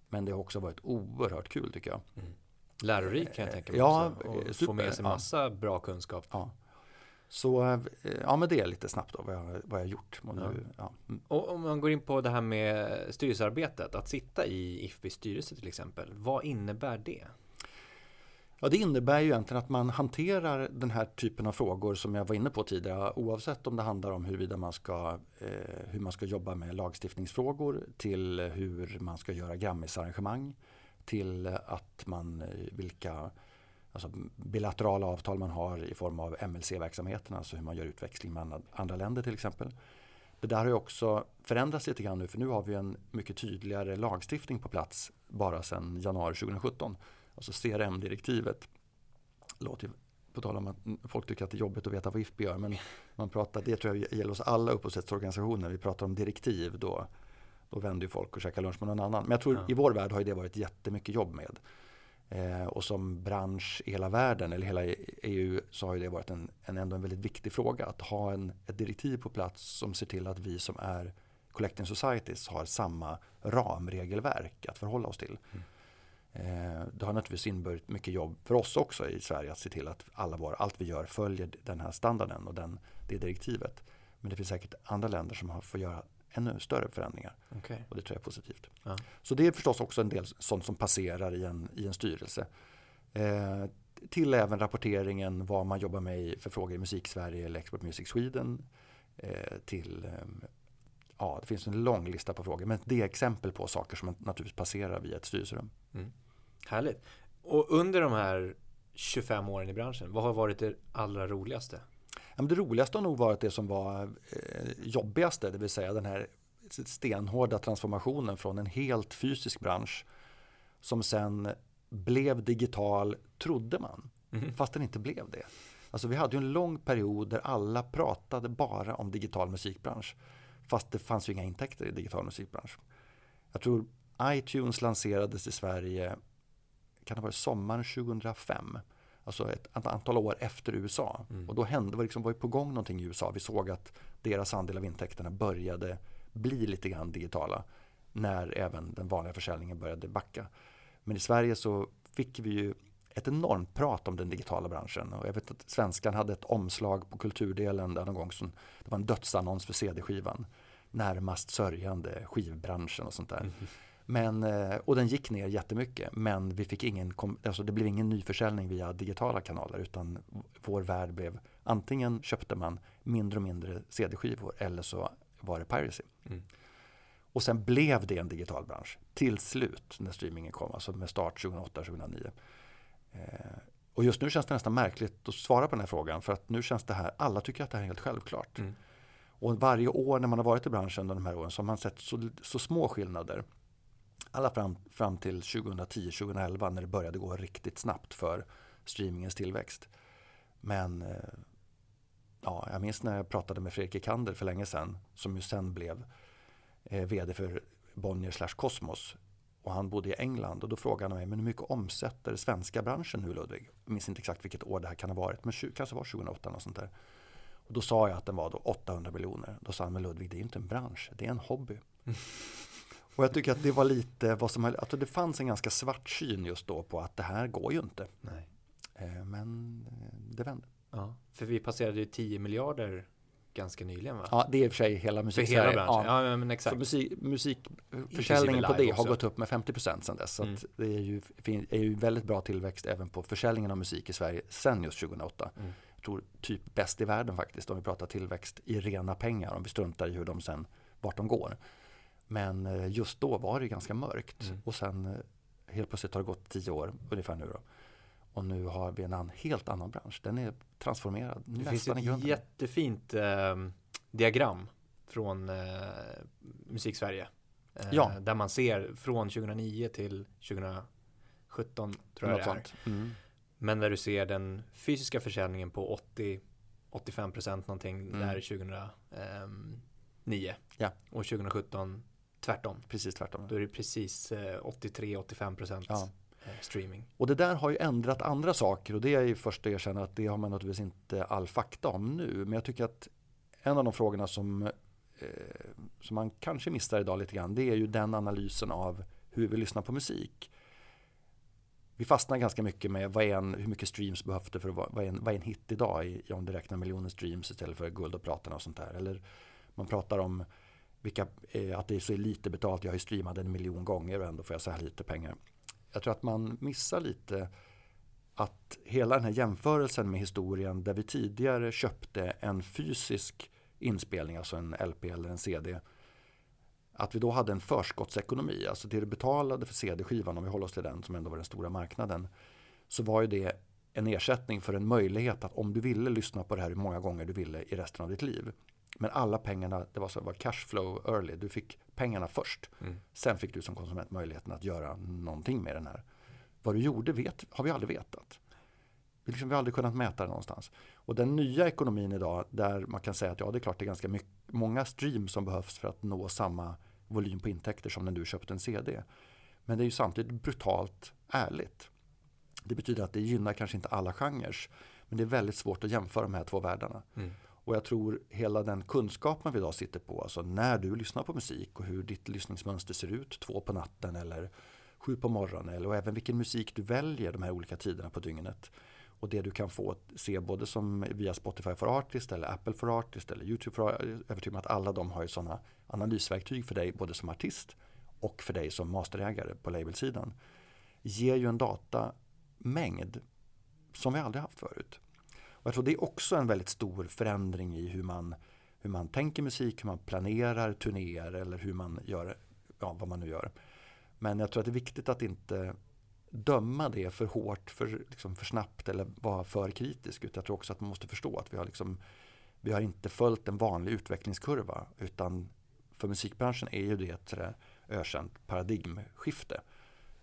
Speaker 2: Men det har också varit oerhört kul tycker jag. Mm.
Speaker 1: Lärorik kan jag tänka mig ja, också. Och super, få med sig massa ja. bra kunskap.
Speaker 2: Ja. Så eh, ja, men det är lite snabbt då vad jag, vad jag gjort. Och, nu, ja.
Speaker 1: Mm. och om man går in på det här med styrelsearbetet, att sitta i IFBs styrelse till exempel. Vad innebär det?
Speaker 2: Ja, det innebär ju egentligen att man hanterar den här typen av frågor som jag var inne på tidigare. Oavsett om det handlar om huruvida man ska, eh, hur man ska jobba med lagstiftningsfrågor till hur man ska göra Grammisarrangemang till att man, eh, vilka alltså bilaterala avtal man har i form av MLC-verksamheten, alltså hur man gör utväxling med andra länder till exempel. Det där har ju också förändrats lite grann nu för nu har vi en mycket tydligare lagstiftning på plats bara sedan januari 2017. Alltså CRM-direktivet. Låter på tal om att folk tycker att det är jobbigt att veta vad IFB gör men man pratar, det tror jag gäller oss alla upphovsrättsorganisationer. Vi pratar om direktiv då, då vänder ju folk och käkar lunch med någon annan. Men jag tror ja. i vår värld har det varit jättemycket jobb med. Eh, och som bransch i hela världen eller hela EU så har det varit en, en, ändå en väldigt viktig fråga. Att ha en, ett direktiv på plats som ser till att vi som är Collecting Societies har samma ramregelverk att förhålla oss till. Mm. Eh, det har naturligtvis inneburit mycket jobb för oss också i Sverige att se till att alla vår, allt vi gör följer den här standarden och den, det direktivet. Men det finns säkert andra länder som har får göra ännu större förändringar. Okay. Och det tror jag är positivt. Ja. Så det är förstås också en del sånt som passerar i en, i en styrelse. Eh, till även rapporteringen vad man jobbar med för frågor i Musik-Sverige eller Export Music Sweden. Eh, till, eh, ja det finns en lång lista på frågor. Men det är exempel på saker som naturligtvis passerar via ett styrelserum. Mm.
Speaker 1: Härligt. Och under de här 25 åren i branschen, vad har varit det allra roligaste?
Speaker 2: Men det roligaste har nog varit det som var eh, jobbigaste, det vill säga den här stenhårda transformationen från en helt fysisk bransch som sen blev digital, trodde man, mm. fast den inte blev det. Alltså vi hade ju en lång period där alla pratade bara om digital musikbransch. Fast det fanns ju inga intäkter i digital musikbransch. Jag tror iTunes lanserades i Sverige, kan det vara sommaren 2005. Alltså ett antal år efter USA. Mm. Och då hände, var liksom, var på gång någonting i USA. Vi såg att deras andel av intäkterna började bli lite grann digitala. När även den vanliga försäljningen började backa. Men i Sverige så fick vi ju ett enormt prat om den digitala branschen. Och jag vet att Svenskan hade ett omslag på kulturdelen där någon gång som det var en dödsannons för CD-skivan. Närmast sörjande skivbranschen och sånt där. Mm. Men, eh, och den gick ner jättemycket men vi fick ingen, alltså det blev ingen nyförsäljning via digitala kanaler utan vår värld blev antingen köpte man mindre och mindre CD-skivor eller så var det piracy. Mm. Och sen blev det en digital bransch till slut när streamingen kom, alltså med start 2008-2009. Eh, och just nu känns det nästan märkligt att svara på den här frågan för att nu känns det här, alla tycker att det här är helt självklart. Mm. Och varje år när man har varit i branschen de här åren så har man sett så, så små skillnader alla fram, fram till 2010-2011 när det började gå riktigt snabbt för streamingens tillväxt. Men eh, ja, jag minns när jag pratade med Fredrik Ekander för länge sedan som ju sen blev eh, vd för Bonnier slash Cosmos och han bodde i England och då frågade han mig, men hur mycket omsätter svenska branschen nu Ludvig? Jag minns inte exakt vilket år det här kan ha varit, men kanske var 2008 något sånt där. Och då sa jag att den var då 800 miljoner. Då sa han, men Ludvig det är inte en bransch, det är en hobby. [laughs] Och jag tycker att det var lite vad som, alltså det fanns en ganska svart syn just då på att det här går ju inte.
Speaker 1: Nej.
Speaker 2: Eh, men eh, det vände.
Speaker 1: Ja, för vi passerade ju 10 miljarder ganska nyligen va?
Speaker 2: Ja, det är i och för sig hela
Speaker 1: för
Speaker 2: musik
Speaker 1: hela branschen? Ja, ja men exakt.
Speaker 2: Så musik, musikförsäljningen på det
Speaker 1: live
Speaker 2: har
Speaker 1: också.
Speaker 2: gått upp med 50% sedan dess. Så
Speaker 1: Mm.
Speaker 2: det är ju, är ju väldigt bra tillväxt även på försäljningen av musik i Sverige sen just 2008.
Speaker 1: Mm.
Speaker 2: Jag tror typ bäst i världen faktiskt om vi pratar tillväxt i rena pengar. Om vi struntar i hur de sen, vart de går. Men eh, just då var det ganska mörkt.
Speaker 1: Mm.
Speaker 2: Och sen eh, helt plötsligt har det gått tio år ungefär nu då. Och nu har vi en helt annan bransch. Den är transformerad
Speaker 1: Det finns ett jättefint eh, diagram från eh, Musiksverige. Eh,
Speaker 2: Ja.
Speaker 1: Där man ser från 2009 till 2017 tror jag
Speaker 2: Något
Speaker 1: det är.
Speaker 2: Mm.
Speaker 1: Men där du ser den fysiska försäljningen på 80 85% någonting
Speaker 2: Mm.
Speaker 1: där 2009.
Speaker 2: Ja.
Speaker 1: Och 2017 tvärtom.
Speaker 2: Precis tvärtom.
Speaker 1: Då är det precis eh, 83-85%
Speaker 2: Ja.
Speaker 1: eh, streaming.
Speaker 2: Och det där har ju ändrat andra saker och det är ju först att erkänna att det har man naturligtvis inte all fakta om nu. Men jag tycker att en av de frågorna som, eh, som man kanske missar idag lite grann det är ju den analysen av hur vi lyssnar på musik. Vi fastnar ganska mycket med vad en, hur mycket streams behövs det för att vara, vad är en, vad är en hit idag i, om du räknar miljoner streams istället för guld och platina och sånt där. Eller man pratar om vilka, eh, att det är så lite betalt, jag har ju streamat en miljon gånger och ändå får jag så här lite pengar jag tror att man missar lite att hela den här jämförelsen med historien där vi tidigare köpte en fysisk inspelning, alltså en LP eller en CD. Att vi då hade en förskottsekonomi, alltså det du betalade för CD-skivan, om vi håller oss till den som ändå var den stora marknaden, så var ju det en ersättning för en möjlighet att om du ville lyssna på det här hur många gånger du ville i resten av ditt liv. Men alla pengarna, det var så det var cash flow early, du fick pengarna först.
Speaker 1: Mm.
Speaker 2: Sen fick du som konsument möjligheten att göra någonting med den här. Vad du gjorde vet, har vi aldrig vetat. Vi, liksom, vi har aldrig kunnat mäta det någonstans. Och den nya ekonomin idag där man kan säga att ja, det är klart det är ganska mycket, många streams som behövs för att nå samma volym på intäkter som när du köpte en CD. Men det är ju samtidigt brutalt ärligt. Det betyder att det gynnar kanske inte alla genrer. Men det är väldigt svårt att jämföra de här två världarna.
Speaker 1: Mm.
Speaker 2: Och jag tror hela den kunskapen vi idag sitter på, alltså när du lyssnar på musik och hur ditt lyssningsmönster ser ut två på natten eller sju på morgonen eller och även vilken musik du väljer de här olika tiderna på dygnet. Och det du kan få se både som via Spotify for Artist eller Apple for Artist eller YouTube for Artist. Jag är övertygad om att alla de har ju sådana analysverktyg för dig både som artist och för dig som masterägare på labelsidan. Ger ju en datamängd som vi aldrig haft förut. Och jag tror det är också en väldigt stor förändring i hur man, hur man tänker musik, hur man planerar turnéer eller hur man gör, ja vad man nu gör. Men jag tror att det är viktigt att inte döma det för hårt, för, liksom för snabbt eller vara för kritisk. Utan jag tror också att man måste förstå att vi har, liksom, vi har inte följt en vanlig utvecklingskurva. Utan för musikbranschen är ju det ett eh, ökänt paradigmskifte.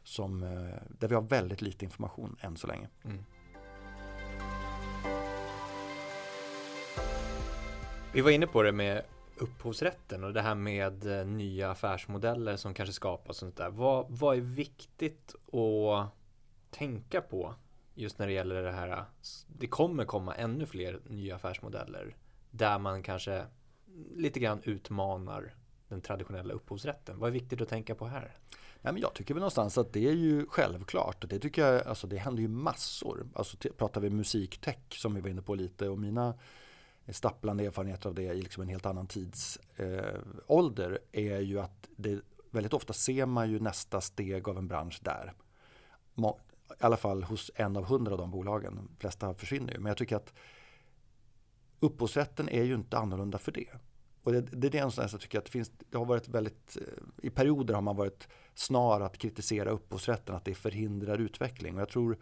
Speaker 2: Som, eh, där vi har väldigt lite information än så länge.
Speaker 1: Mm. Vi var inne på det med upphovsrätten och det här med eh, nya affärsmodeller som kanske skapas och sånt där. Vad, vad är viktigt att tänka på just när det gäller det här? Det kommer komma ännu fler nya affärsmodeller där man kanske lite grann utmanar den traditionella upphovsrätten. Vad är viktigt att tänka på här?
Speaker 2: Nej, men jag tycker väl någonstans att det är ju självklart. Det tycker jag, alltså det händer ju massor. Alltså pratar vi musiktech som vi var inne på lite och mina stapplande erfarenheter av det i liksom en helt annan tidsålder eh, är ju att det väldigt ofta ser man ju nästa steg av en bransch där. Må, I alla fall hos en av hundra av de bolagen. De flesta försvinner ju. Men jag tycker att upphovsrätten är ju inte annorlunda för det. Och det, det är det som jag tycker att det finns, det har varit väldigt, eh, i perioder har man varit snar att kritisera upphovsrätten, att det förhindrar utveckling. Och jag tror,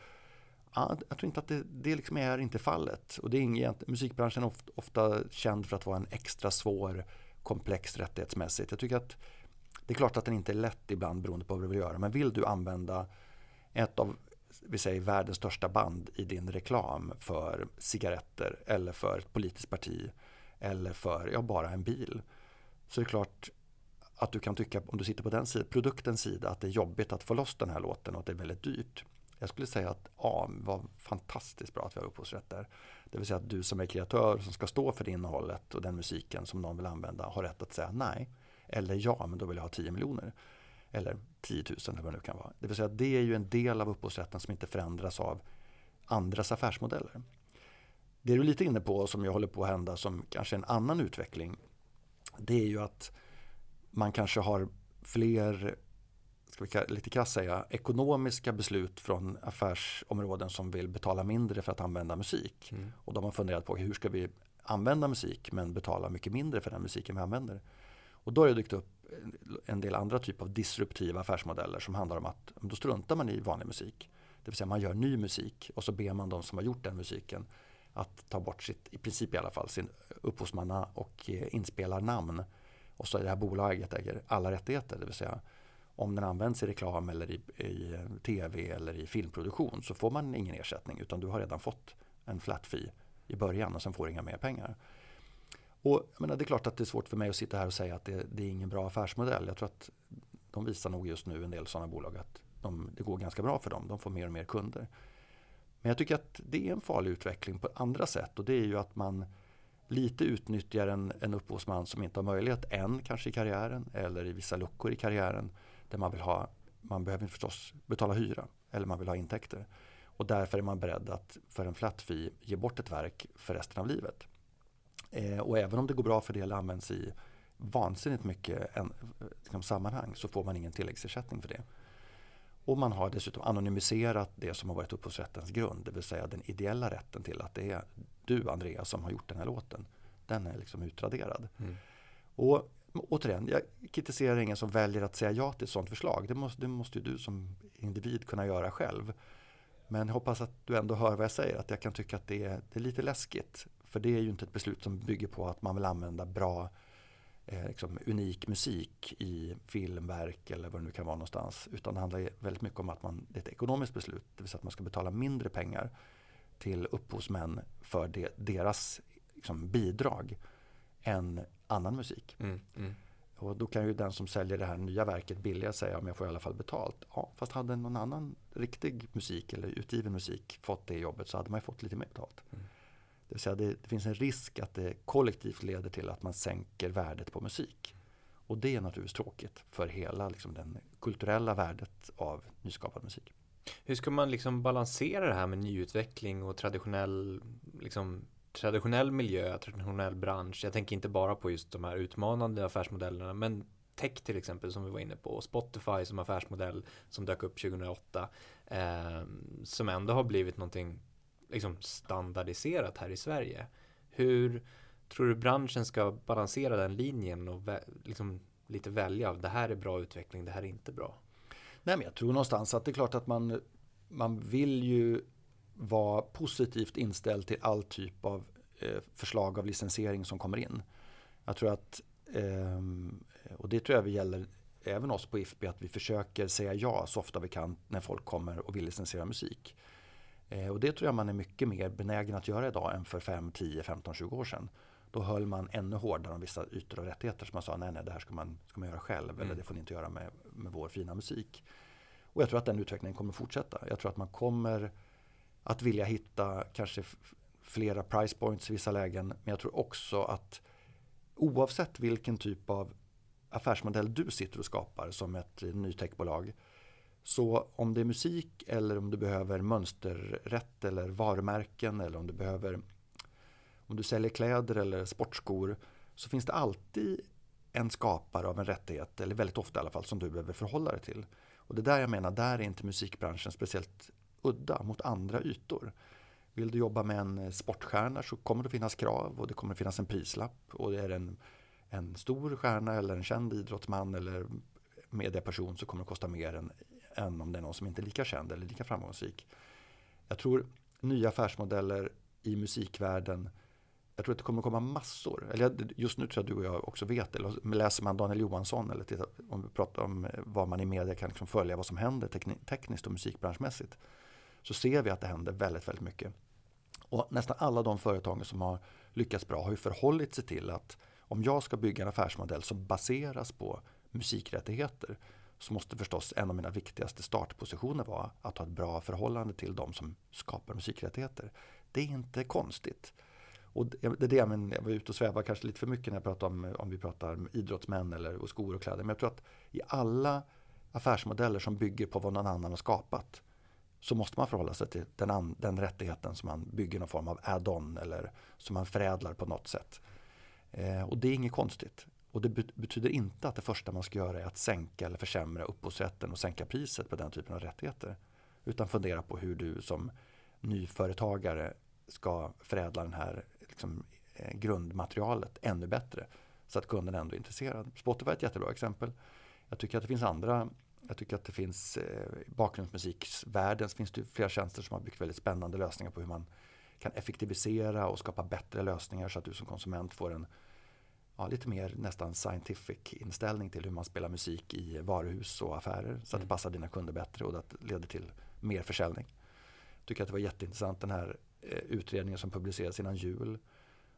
Speaker 2: ja, jag tror inte att det, det liksom är inte fallet. Och det är inget, musikbranschen är ofta, ofta känd för att vara en extra svår, komplex rättighetsmässigt. Jag tycker att det är klart att den inte är lätt ibland beroende på vad du vill göra. Men vill du använda ett av vi säger världens största band i din reklam för cigaretter eller för ett politiskt parti eller för ja, bara en bil. Så det är klart att du kan tycka, om du sitter på den sida, produktens sida, att det är jobbigt att få loss den här låten och att det är väldigt dyrt. Jag skulle säga att ja, var fantastiskt bra att vi har upphovsrätt där. Det vill säga att du som är kreatör som ska stå för det innehållet och den musiken som någon vill använda har rätt att säga nej. Eller ja, men då vill jag ha 10 miljoner. Eller 10 000 eller vad det nu kan vara. Det vill säga att det är ju en del av upphovsrätten som inte förändras av andras affärsmodeller. Det du är lite inne på som jag håller på att hända som kanske en annan utveckling. Det är ju att man kanske har fler, ska vi lite krasst säga, ekonomiska beslut från affärsområden som vill betala mindre för att använda musik. Mm. Och de har funderat på hur ska vi använda musik men betala mycket mindre för den musiken vi använder. Och då har det dykt upp en del andra typer av disruptiva affärsmodeller som handlar om att då struntar man i vanlig musik. Det vill säga man gör ny musik och så ber man de som har gjort den musiken att ta bort sitt, i princip i alla fall, sin upphovsmanna och eh, inspelarnamn. Och så är det här bolaget äger alla rättigheter, det vill säga om den används i reklam eller i, i eh, tv eller i filmproduktion så får man ingen ersättning utan du har redan fått en flat fee i början och sen får du inga mer pengar. Och menar, det är klart att det är svårt för mig att sitta här och säga att det, det är ingen bra affärsmodell. Jag tror att de visar nog just nu en del sådana bolag att de, det går ganska bra för dem. De får mer och mer kunder. Men jag tycker att det är en farlig utveckling på andra sätt och det är ju att man lite utnyttjar en, en upphovsman som inte har möjlighet än kanske i karriären eller i vissa luckor i karriären där man vill ha, man behöver förstås betala hyra eller man vill ha intäkter. Och därför är man beredd att för en flat fee ge bort ett verk för resten av livet. Eh, och även om det går bra för det eller används i vansinnigt mycket en, liksom, sammanhang så får man ingen tilläggsersättning för det. Och man har dessutom anonymiserat det som har varit upphovsrättens grund, det vill säga den ideella rätten till att det är du Andreas som har gjort den här låten. Den är liksom utraderad. Mm. Och återigen, jag kritiserar ingen som väljer att säga ja till ett sådant förslag. Det måste, det måste ju du som individ kunna göra själv. Men jag hoppas att du ändå hör vad jag säger, att jag kan tycka att det är, det är lite läskigt. För det är ju inte ett beslut som bygger på att man vill använda bra eh, liksom unik musik i filmverk eller vad det nu kan vara någonstans. Utan det handlar väldigt mycket om att man, det är ett ekonomiskt beslut, det vill säga att man ska betala mindre pengar till upphovsmän för det, deras liksom, bidrag än annan musik. Mm, mm. Och då kan ju den som säljer det här nya verket billigare säga om jag får i alla fall betalt. Ja, fast hade någon annan riktig musik eller utgiven musik fått det jobbet så hade man fått lite mer betalt. Mm. Det vill säga det, det, finns en risk att det kollektivt leder till att man sänker värdet på musik. Och det är naturligtvis tråkigt för hela liksom, det kulturella värdet av nyskapad musik.
Speaker 1: Hur ska man liksom balansera det här med nyutveckling och traditionell, liksom, traditionell miljö, traditionell bransch? Jag tänker inte bara på just de här utmanande affärsmodellerna, men tech till exempel som vi var inne på, Spotify som affärsmodell som dök upp 2008, eh, som ändå har blivit någonting liksom standardiserat här i Sverige. Hur tror du branschen ska balansera den linjen och liksom lite välja av det här är bra utveckling, det här är inte bra?
Speaker 2: Nej, men jag tror någonstans att det är klart att man, man vill ju vara positivt inställd till all typ av eh, förslag av licensiering som kommer in. Jag tror att, eh, och det tror jag vi gäller även oss på IFB, att vi försöker säga ja så ofta vi kan när folk kommer och vill licensiera musik. Eh, och det tror jag man är mycket mer benägen att göra idag än för 5, 10, 15, 20 år sedan. Då höll man ännu hårdare om vissa ytor och rättigheter som man sa nej, nej, det här ska man, ska man göra själv mm. eller det får ni inte göra med, med vår fina musik. Och jag tror att den utvecklingen kommer fortsätta. Jag tror att man kommer att vilja hitta kanske flera price points i vissa lägen. Men jag tror också att oavsett vilken typ av affärsmodell du sitter och skapar som ett nytechbolag så om det är musik eller om du behöver mönsterrätt eller varumärken eller om du behöver om du säljer kläder eller sportskor så finns det alltid en skapare av en rättighet, eller väldigt ofta i alla fall, som du behöver förhålla dig till. Och det där jag menar, där är inte musikbranschen speciellt udda mot andra ytor. Vill du jobba med en eh, sportstjärna så kommer det finnas krav och det kommer finnas en prislapp. Och det är en, en stor stjärna eller en känd idrottsman eller medieperson så kommer det kosta mer än än om det är någon som inte är lika känd eller lika framgångsrik. Jag tror nya affärsmodeller i musikvärlden jag tror att det kommer komma massor. Eller just nu tror jag att du och jag också vet det. Eller läser man Daniel Johansson eller tittar, om vi pratar om eh, vad man i media kan liksom följa vad som händer tekniskt och musikbranschmässigt. Så ser vi att det händer väldigt, väldigt mycket. Och nästan alla de företagen som har lyckats bra har ju förhållit sig till att om jag ska bygga en affärsmodell som baseras på musikrättigheter så måste förstås en av mina viktigaste startpositioner vara att ha ett bra förhållande till de som skapar musikrättigheter. Det är inte konstigt. Och det är det jag, men, jag var ute och svävade kanske lite för mycket när jag pratade om, om vi pratar om idrottsmän eller och skor och kläder. Men jag tror att i alla affärsmodeller som bygger på vad någon annan har skapat så måste man förhålla sig till den, an, den rättigheten som man bygger någon form av add-on eller som man förädlar på något sätt. Eh, och det är inget konstigt. Och det betyder inte att det första man ska göra är att sänka eller försämra upphovsrätten och sänka priset på den typen av rättigheter. Utan fundera på hur du som nyföretagare ska förädla den här liksom, eh, grundmaterialet ännu bättre. Så att kunden ändå är intresserad. Spotify är ett jättebra exempel. Jag tycker att det finns andra jag tycker att det finns eh, bakgrundsmusiksvärlden finns det flera tjänster som har byggt väldigt spännande lösningar på hur man kan effektivisera och skapa bättre lösningar så att du som konsument får en ja, lite mer nästan scientific inställning till hur man spelar musik i varuhus och affärer så att det mm. passar dina kunder bättre och att det leder till mer försäljning. Jag tycker att det var jätteintressant den här eh, utredningen som publicerades innan jul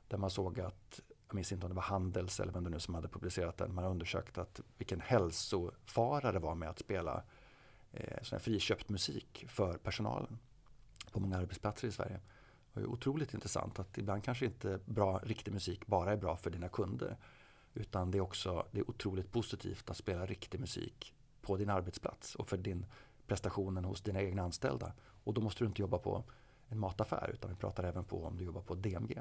Speaker 2: där man såg att jag minns inte om det var Handels eller vem det nu som hade publicerat den. Man har undersökt att vilken hälsofara det var med att spela eh, sån friköpt musik för personalen på många arbetsplatser i Sverige. Det var otroligt intressant att ibland kanske inte bra, riktig musik bara är bra för dina kunder. Utan det är också det är otroligt positivt att spela riktig musik på din arbetsplats och för din prestationen hos dina egna anställda. Och då måste du inte jobba på en mataffär utan vi pratar även på om du jobbar på DMG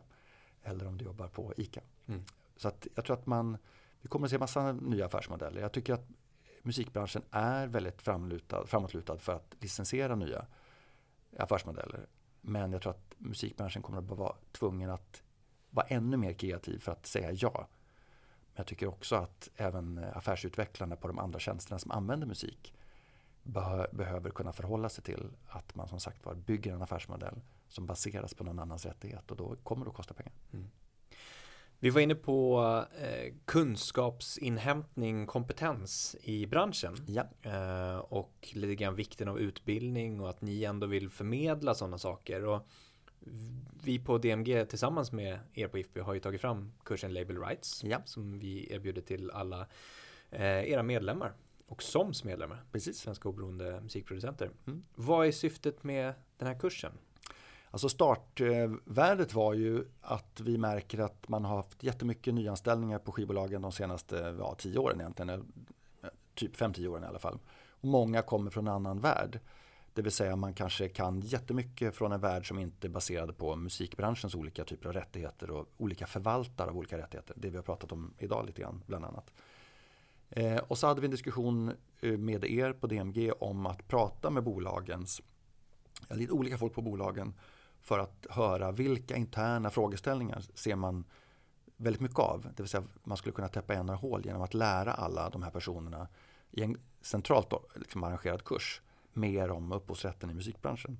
Speaker 2: eller om du jobbar på ICA. Mm. Så att jag tror att man, vi kommer att se massa nya affärsmodeller. Jag tycker att musikbranschen är väldigt framlutad, framåtlutad för att licensiera nya affärsmodeller. Men jag tror att musikbranschen kommer att vara tvungen att vara ännu mer kreativ för att säga ja. Men jag tycker också att även affärsutvecklarna på de andra tjänsterna som använder musik behöver kunna förhålla sig till att man som sagt var bygger en affärsmodell som baseras på någon annans rättighet och då kommer det att kosta pengar. Mm.
Speaker 1: Vi var inne på eh, kunskapsinhämtning, kompetens i branschen.
Speaker 2: Ja.
Speaker 1: Eh, och lite grann vikten av utbildning och att ni ändå vill förmedla sådana saker. Och vi på DMG tillsammans med er på IFP har ju tagit fram kursen Label Rights
Speaker 2: ja.
Speaker 1: som vi erbjuder till alla eh, era medlemmar och SOMs medlemmar.
Speaker 2: Precis.
Speaker 1: Svenska oberoende musikproducenter. Mm. Vad är syftet med den här kursen?
Speaker 2: Alltså startvärdet var ju att vi märker att man har haft jättemycket nyanställningar på skivbolagen de senaste ja, tio åren egentligen. Eh, typ 5-10 åren i alla fall. Och många kommer från en annan värld. Det vill säga man kanske kan jättemycket från en värld som inte är baserad på musikbranschens olika typer av rättigheter och olika förvaltare av olika rättigheter. Det vi har pratat om idag lite grann bland annat. Eh, och så hade vi en diskussion eh, med er på DMG om att prata med bolagens, lite olika folk på bolagen för att höra vilka interna frågeställningar ser man väldigt mycket av. Det vill säga man skulle kunna täppa igen några hål genom att lära alla de här personerna i en centralt liksom arrangerad kurs mer om upphovsrätten i musikbranschen.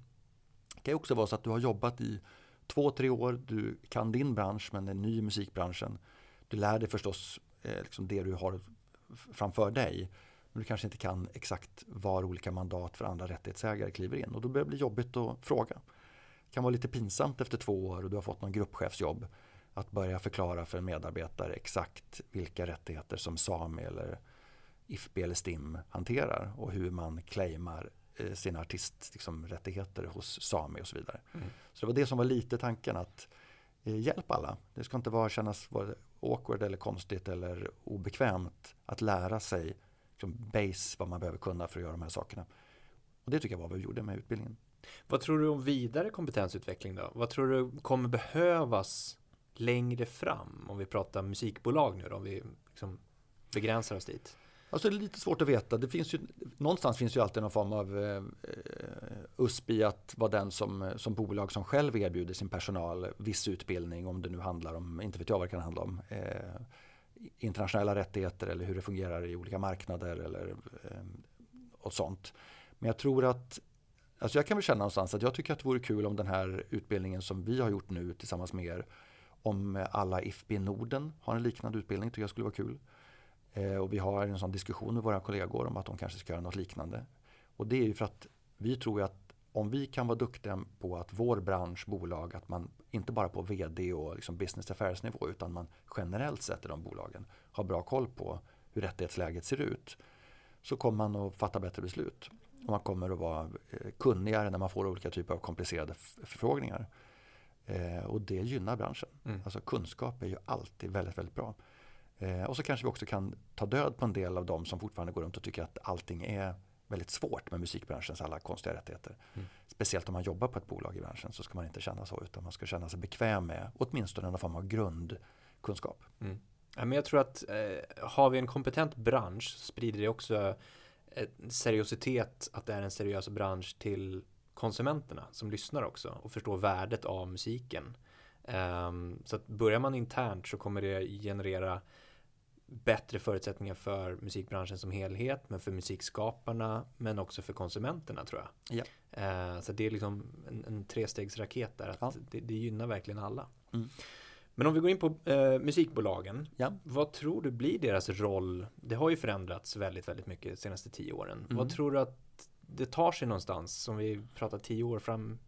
Speaker 2: Det kan också vara så att du har jobbat i två, tre år, du kan din bransch men är ny i musikbranschen. Du lär dig förstås eh, liksom det du har framför dig. Men du kanske inte kan exakt var olika mandat för andra rättighetsägare kliver in och då börjar det bli jobbigt att fråga kan vara lite pinsamt efter två år och du har fått någon gruppchefsjobb att börja förklara för en medarbetare exakt vilka rättigheter som Sami eller IFB eller STIM hanterar och hur man claimar eh, sina artisträttigheter liksom, hos Sami och så vidare. Mm. Så det var det som var lite tanken att eh, hjälp alla. Det ska inte vara kännas vara awkward eller konstigt eller obekvämt att lära sig liksom base vad man behöver kunna för att göra de här sakerna. Och det tycker jag var vad vi gjorde med utbildningen.
Speaker 1: Vad tror du om vidare kompetensutveckling då? Vad tror du kommer behövas längre fram? Om vi pratar musikbolag nu då, om vi liksom begränsar oss dit.
Speaker 2: Alltså det är lite svårt att veta. Det finns ju, någonstans finns ju alltid någon form av eh, USP i att vara den som, som bolag som själv erbjuder sin personal viss utbildning. Om det nu handlar om, inte vet jag vad det kan handla om, eh, internationella rättigheter eller hur det fungerar i olika marknader eller eh, och sånt. Men jag tror att Alltså jag kan väl känna någonstans att jag tycker att det vore kul om den här utbildningen som vi har gjort nu tillsammans med er. Om alla IFB Norden har en liknande utbildning tycker jag skulle vara kul. Eh, och vi har en sån diskussion med våra kollegor om att de kanske ska göra något liknande. Och det är ju för att vi tror att om vi kan vara duktiga på att vår bransch, bolag, att man inte bara på vd och liksom business affairs nivå utan man generellt sett i de bolagen har bra koll på hur rättighetsläget ser ut. Så kommer man att fatta bättre beslut. Och man kommer att vara eh, kunnigare när man får olika typer av komplicerade förfrågningar. Eh, och det gynnar branschen. Mm. Alltså kunskap är ju alltid väldigt, väldigt bra. Eh, och så kanske vi också kan ta död på en del av dem som fortfarande går runt och tycker att allting är väldigt svårt med musikbranschens alla konstiga rättigheter. Mm. Speciellt om man jobbar på ett bolag i branschen så ska man inte känna så utan man ska känna sig bekväm med åtminstone någon form av grundkunskap.
Speaker 1: Mm. Ja, men jag tror att eh, har vi en kompetent bransch sprider det också seriositet att det är en seriös bransch till konsumenterna som lyssnar också och förstår värdet av musiken. Um, så att börjar man internt så kommer det generera bättre förutsättningar för musikbranschen som helhet, men för musikskaparna, men också för konsumenterna tror jag. Ja. Uh, så det är liksom en, en trestegsraket där, att ja. det, det, gynnar verkligen alla. Mm. Men om vi går in på uh, musikbolagen, ja. vad tror du blir deras roll? Det har ju förändrats väldigt, väldigt mycket de senaste tio åren. Mm. Vad tror du att det tar sig någonstans, som vi pratar tio år fram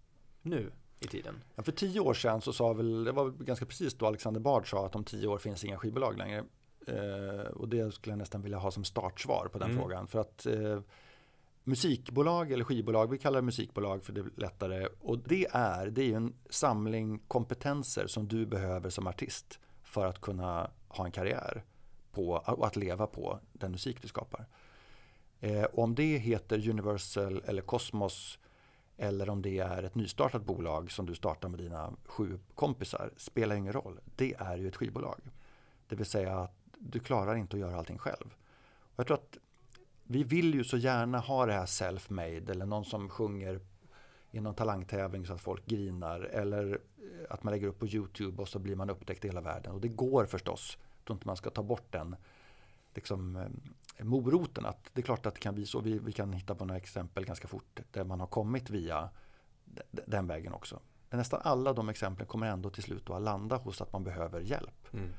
Speaker 1: nu? i tiden?
Speaker 2: Ja, för tio år sedan så sa väl, det var ganska precis då Alexander Bard sa att om tio år finns inga skivbolag längre. Eh, och det skulle jag nästan vilja ha som startsvar på den mm. frågan. För att eh, musikbolag eller skivbolag, vi kallar det musikbolag för det är lättare. Och det är, det är en samling kompetenser som du behöver som artist för att kunna ha en karriär på, och att leva på den musik du skapar. Eh, om det heter Universal eller Cosmos eller om det är ett nystartat bolag som du startar med dina sju kompisar spelar ingen roll. Det är ju ett skivbolag. Det vill säga att du klarar inte att göra allting själv. Och jag tror att vi vill ju så gärna ha det här self-made eller någon som sjunger i någon talangtävling så att folk grinar eller att man lägger upp på Youtube och så blir man upptäckt i hela världen. Och det går förstås. Jag tror inte man ska ta bort den liksom, eh, moroten. Att det är klart att det kan bli så. Vi, vi kan hitta på några exempel ganska fort där man har kommit via den vägen också. Men nästan alla de exemplen kommer ändå till slut att landa hos att man behöver hjälp. Mm.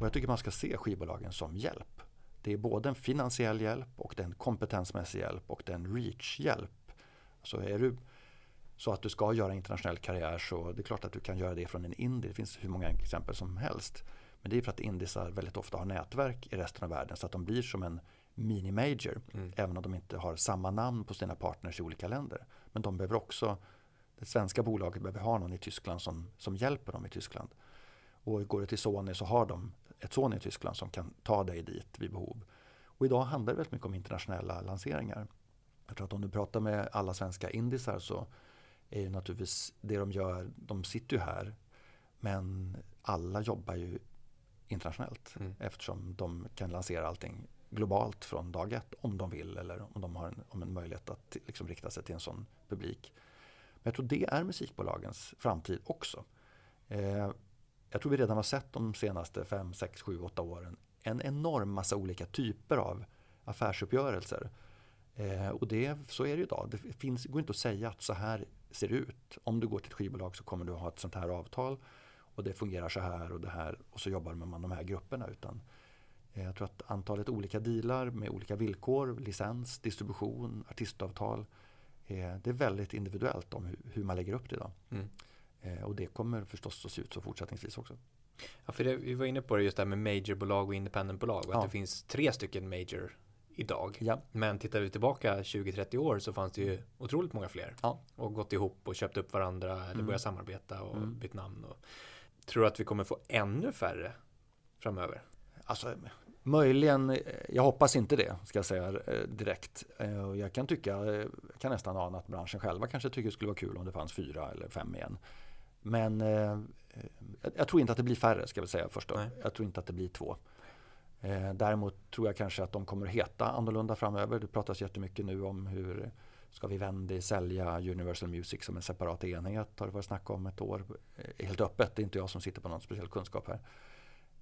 Speaker 2: Och jag tycker man ska se skivbolagen som hjälp. Det är både en finansiell hjälp och den kompetensmässig hjälp och den reach-hjälp. Så är du så att du ska göra internationell karriär så det är klart att du kan göra det från en indie. Det finns hur många exempel som helst. Men det är för att indisar väldigt ofta har nätverk i resten av världen så att de blir som en mini-major. Mm. Även om de inte har samma namn på sina partners i olika länder. Men de behöver också, det svenska bolaget behöver ha någon i Tyskland som, som hjälper dem i Tyskland. Och går det till Sony så har de ett Sony i Tyskland som kan ta dig dit vid behov. Och idag handlar det väldigt mycket om internationella lanseringar. Jag tror att om du pratar med alla svenska indisar så är ju naturligtvis det de gör, de sitter ju här men alla jobbar ju internationellt mm. eftersom de kan lansera allting globalt från dag ett om de vill eller om de har en, om en möjlighet att liksom rikta sig till en sån publik. Men jag tror det är musikbolagens framtid också. Eh, jag tror vi redan har sett de senaste 5, 6, 7, 8 åren en enorm massa olika typer av affärsuppgörelser. Eh, och det, så är det idag. Det finns, går inte att säga att så här ser det ut. Om du går till ett skivbolag så kommer du ha ett sånt här avtal och det fungerar så här och det här och så jobbar man med de här grupperna. Utan eh, jag tror att antalet olika dealar med olika villkor, licens, distribution, artistavtal. Eh, det är väldigt individuellt om hur man lägger upp det idag. Mm. Eh, och det kommer förstås att se ut så fortsättningsvis också.
Speaker 1: Ja, för det, vi var inne på det just det här med majorbolag och independentbolag och ja. att det finns tre stycken major idag. Ja. Men tittar vi tillbaka 20-30 år så fanns det ju otroligt många fler. Ja. Och gått ihop och köpt upp varandra eller mm. börjat samarbeta och mm. bytt namn. Och, Tror du att vi kommer få ännu färre framöver?
Speaker 2: Alltså, möjligen, jag hoppas inte det, ska jag säga eh, direkt. Eh, jag kan tycka, jag kan nästan ana att branschen själva kanske tycker det skulle vara kul om det fanns fyra eller fem igen. Men eh, jag tror inte att det blir färre, ska jag säga först. Jag tror inte att det blir två. Däremot tror jag kanske att de kommer att heta annorlunda framöver. Det pratas jättemycket nu om hur Ska vi Vivendi sälja Universal Music som en separat enhet? Har det varit snack om ett år. Eh, helt öppet, det är inte jag som sitter på någon speciell kunskap här.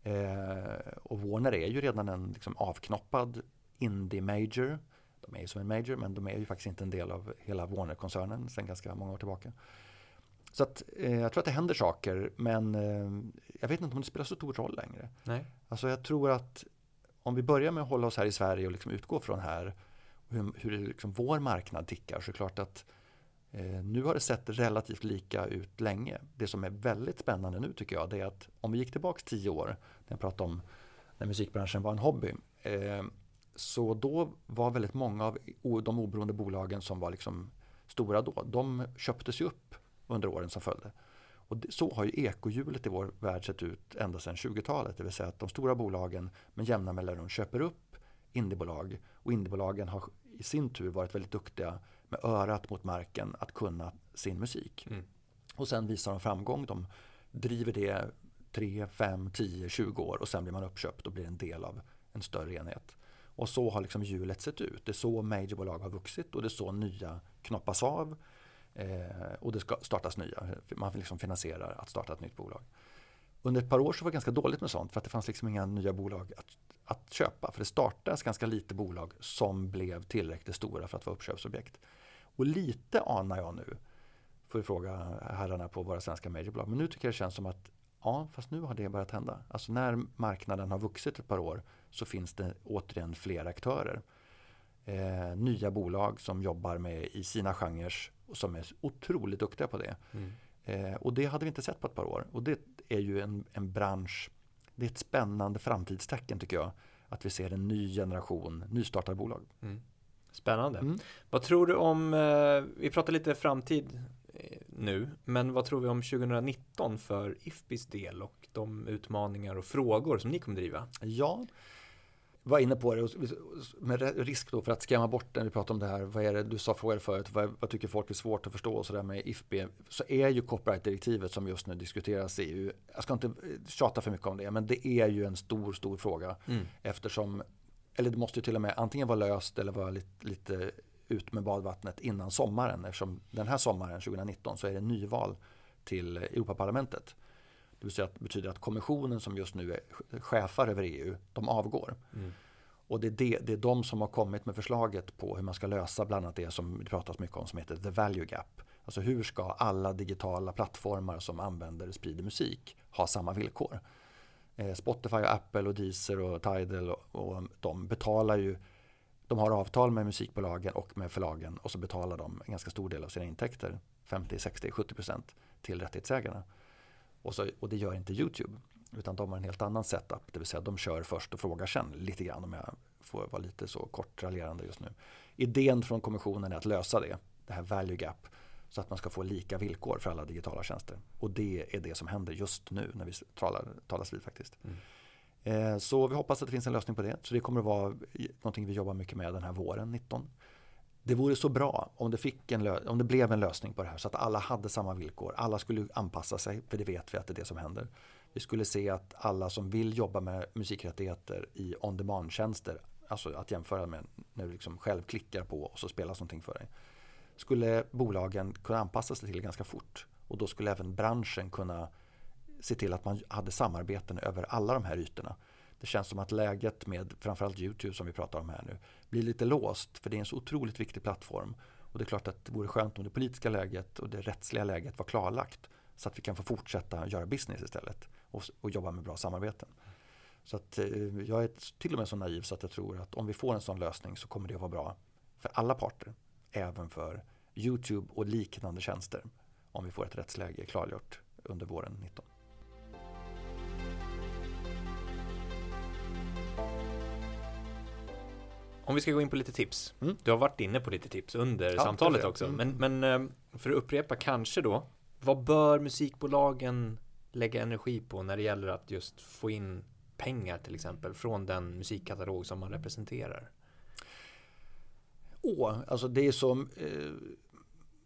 Speaker 2: Eh, och Warner är ju redan en liksom, avknoppad indie major. De är ju som en major men de är ju faktiskt inte en del av hela Warner-koncernen sedan ganska många år tillbaka. Så att, eh, jag tror att det händer saker men eh, jag vet inte om det spelar så stor roll längre. Nej. Alltså jag tror att om vi börjar med att hålla oss här i Sverige och liksom utgå från här hur, hur liksom vår marknad tickar så är det klart att eh, nu har det sett relativt lika ut länge. Det som är väldigt spännande nu tycker jag det är att om vi gick tillbaka tio år när jag pratade om när musikbranschen var en hobby eh, så då var väldigt många av de oberoende bolagen som var liksom stora då, de köptes ju upp under åren som följde. Och så har ju ekohjulet i vår värld sett ut ända sedan 20-talet. Det vill säga att de stora bolagen med jämna mellanrum köper upp indiebolag och indiebolagen har i sin tur varit väldigt duktiga med örat mot marken att kunna sin musik. Mm. Och sen visar de framgång. De driver det 3, 5, 10, 20 år och sen blir man uppköpt och blir en del av en större enhet. Och så har liksom hjulet sett ut. Det är så majorbolag har vuxit och det är så nya knoppas av. Eh, och det ska startas nya. Man liksom finansierar att starta ett nytt bolag. Under ett par år så var det ganska dåligt med sånt för att det fanns liksom inga nya bolag att, att köpa. För det startades ganska lite bolag som blev tillräckligt stora för att vara uppköpsobjekt. Och lite anar jag nu, får vi fråga herrarna på våra svenska majorbolag, men nu tycker jag det känns som att ja, fast nu har det börjat hända. Alltså när marknaden har vuxit ett par år så finns det återigen fler aktörer. Eh, nya bolag som jobbar med i sina genrer och som är otroligt duktiga på det. Mm. Eh, och det hade vi inte sett på ett par år. Och det är ju en, en bransch, det är ett spännande framtidstecken tycker jag. Att vi ser en ny generation nystartade bolag. Mm.
Speaker 1: Spännande. Mm. Vad tror du om, eh, vi pratar lite framtid eh, nu, men vad tror vi om 2019 för IFBIs del och de utmaningar och frågor som ni kommer driva?
Speaker 2: Ja, var inne på det med risk då för att skrämma bort när vi pratar om det här. Vad är det du sa frågade förut, vad, vad tycker folk är svårt att förstå och så där med IFB. Så är ju copyright-direktivet som just nu diskuteras i EU. Jag ska inte tjata för mycket om det, men det är ju en stor, stor fråga. Mm. Eftersom, eller det måste ju till och med antingen vara löst eller vara lite, lite ut med badvattnet innan sommaren. Eftersom den här sommaren 2019 så är det nyval till Europaparlamentet. Det vill säga att betyder att kommissionen som just nu är chefar över EU, de avgår. Mm. Och det är, det, det är de som har kommit med förslaget på hur man ska lösa bland annat det som det pratas mycket om som heter the value gap. Alltså hur ska alla digitala plattformar som använder och sprider musik ha samma villkor? Eh, Spotify, och Apple och Deezer och Tidal och, och de betalar ju de har avtal med musikbolagen och med förlagen och så betalar de en ganska stor del av sina intäkter, 50, 60, 70 procent till rättighetsägarna. Och, så, och det gör inte YouTube. Utan de har en helt annan setup. Det vill säga de kör först och frågar sen lite grann om jag får vara lite så kort raljerande just nu. Idén från kommissionen är att lösa det, det här value gap. Så att man ska få lika villkor för alla digitala tjänster. Och det är det som händer just nu när vi talar, talas vid faktiskt. Mm. Eh, så vi hoppas att det finns en lösning på det. Så det kommer att vara någonting vi jobbar mycket med den här våren 19 det vore så bra om det, fick en om det blev en lösning på det här så att alla hade samma villkor. Alla skulle anpassa sig, för det vet vi att det är det som händer. Vi skulle se att alla som vill jobba med musikrättigheter i on-demand-tjänster, alltså att jämföra med när du liksom själv klickar på och så spelas någonting för dig. Skulle bolagen kunna anpassa sig till det ganska fort och då skulle även branschen kunna se till att man hade samarbeten över alla de här ytorna. Det känns som att läget med framförallt YouTube som vi pratar om här nu blir lite låst för det är en så otroligt viktig plattform. Och det är klart att det vore skönt om det politiska läget och det rättsliga läget var klarlagt så att vi kan få fortsätta göra business istället och, och jobba med bra samarbeten. Så att, eh, jag är till och med så naiv så att jag tror att om vi får en sån lösning så kommer det att vara bra för alla parter. Även för YouTube och liknande tjänster. Om vi får ett rättsläge klargjort under våren 19.
Speaker 1: Om vi ska gå in på lite tips. Mm. Du har varit inne på lite tips under ja, samtalet också. Mm. Men, men eh, för att upprepa kanske då. Vad bör musikbolagen lägga energi på när det gäller att just få in pengar till exempel från den musikkatalog som man representerar?
Speaker 2: Åh, alltså det är som eh,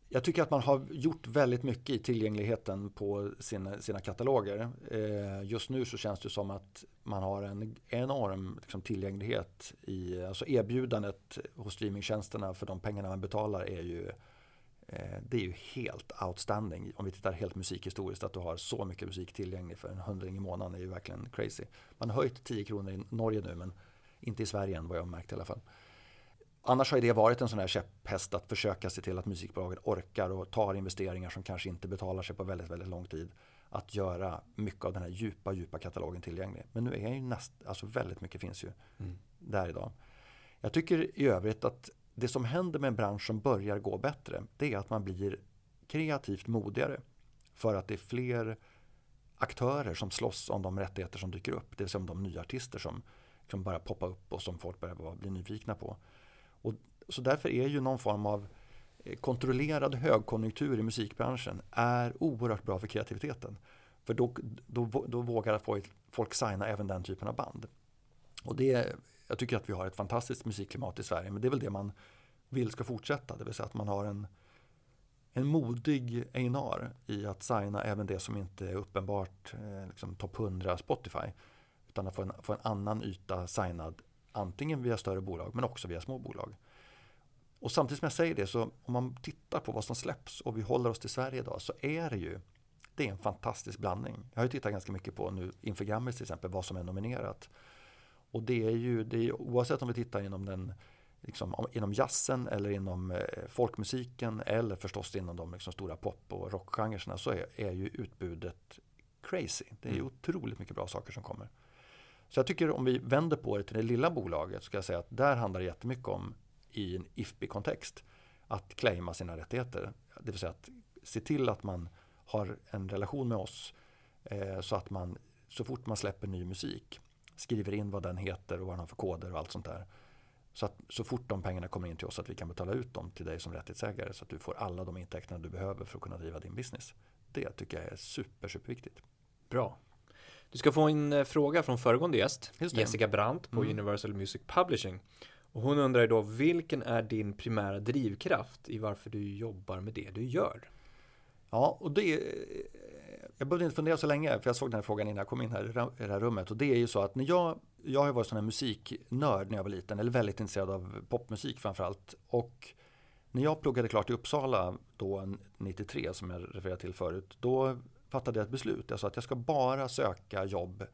Speaker 2: jag tycker att man har gjort väldigt mycket i tillgängligheten på sina, sina kataloger. Eh, just nu så känns det som att man har en enorm liksom, tillgänglighet i alltså erbjudandet hos streamingtjänsterna för de pengarna man betalar är ju eh, det är ju helt outstanding om vi tittar helt musikhistoriskt att du har så mycket musik tillgänglig för en hundring i månaden är ju verkligen crazy. Man har höjt 10 kronor i Norge nu men inte i Sverige än vad jag har märkt i alla fall. Annars har det varit en sån här käpphäst att försöka se till att musikbolaget orkar och tar investeringar som kanske inte betalar sig på väldigt, väldigt lång tid. Att göra mycket av den här djupa, djupa katalogen tillgänglig. Men nu är ju näst, alltså väldigt mycket finns ju mm. där idag. Jag tycker i övrigt att det som händer med en bransch som börjar gå bättre, det är att man blir kreativt modigare. För att det är fler aktörer som slåss om de rättigheter som dyker upp. Det vill säga om de nya artister som, som börjar poppa upp och som folk börjar bli nyfikna på. Och, så därför är ju någon form av Eh, kontrollerad högkonjunktur i musikbranschen är oerhört bra för kreativiteten. För då, då, då vågar folk, folk signa även den typen av band. Och det, jag tycker att vi har ett fantastiskt musikklimat i Sverige, men det är väl det man vill ska fortsätta. Det vill säga att man har en, en modig einar i att signa även det som inte är uppenbart eh, liksom topp 100 Spotify. Utan att få en, få en annan yta signad antingen via större bolag men också via små bolag. Och samtidigt som jag säger det så om man tittar på vad som släpps och vi håller oss till Sverige idag så är det ju det är en fantastisk blandning. Jag har ju tittat ganska mycket på nu inför Grammis till exempel vad som är nominerat. Och det är ju, det är, oavsett om vi tittar inom den liksom, inom jazzen eller inom eh, folkmusiken eller förstås inom de liksom, stora pop och rockgenrerna så är, är ju utbudet crazy. Det är ju mm. otroligt mycket bra saker som kommer. Så jag tycker om vi vänder på det till det lilla bolaget så ska jag säga att där handlar det jättemycket om i en IFPI-kontext att claima sina rättigheter. Det vill säga att se till att man har en relation med oss eh, så att man så fort man släpper ny musik skriver in vad den heter och vad den har för koder och allt sånt där. Så att så fort de pengarna kommer in till oss att vi kan betala ut dem till dig som rättighetsägare så att du får alla de intäkterna du behöver för att kunna driva din business. Det tycker jag är super, superviktigt.
Speaker 1: Bra. Du ska få en eh, fråga från föregående gäst, Jessica Brandt på mm. Universal Music Publishing. Och hon undrar då, vilken är din primära drivkraft i varför du jobbar med det du gör?
Speaker 2: Ja, och det eh, jag behövde inte fundera så länge, för jag såg den här frågan innan jag kom in här i det här rummet. Och det är ju så att när jag, jag har varit sån här musiknörd när jag var liten, eller väldigt intresserad av popmusik framförallt. Och när jag pluggade klart i Uppsala då 93, som jag refererade till förut, då fattade jag ett beslut. Jag sa att jag ska bara söka jobb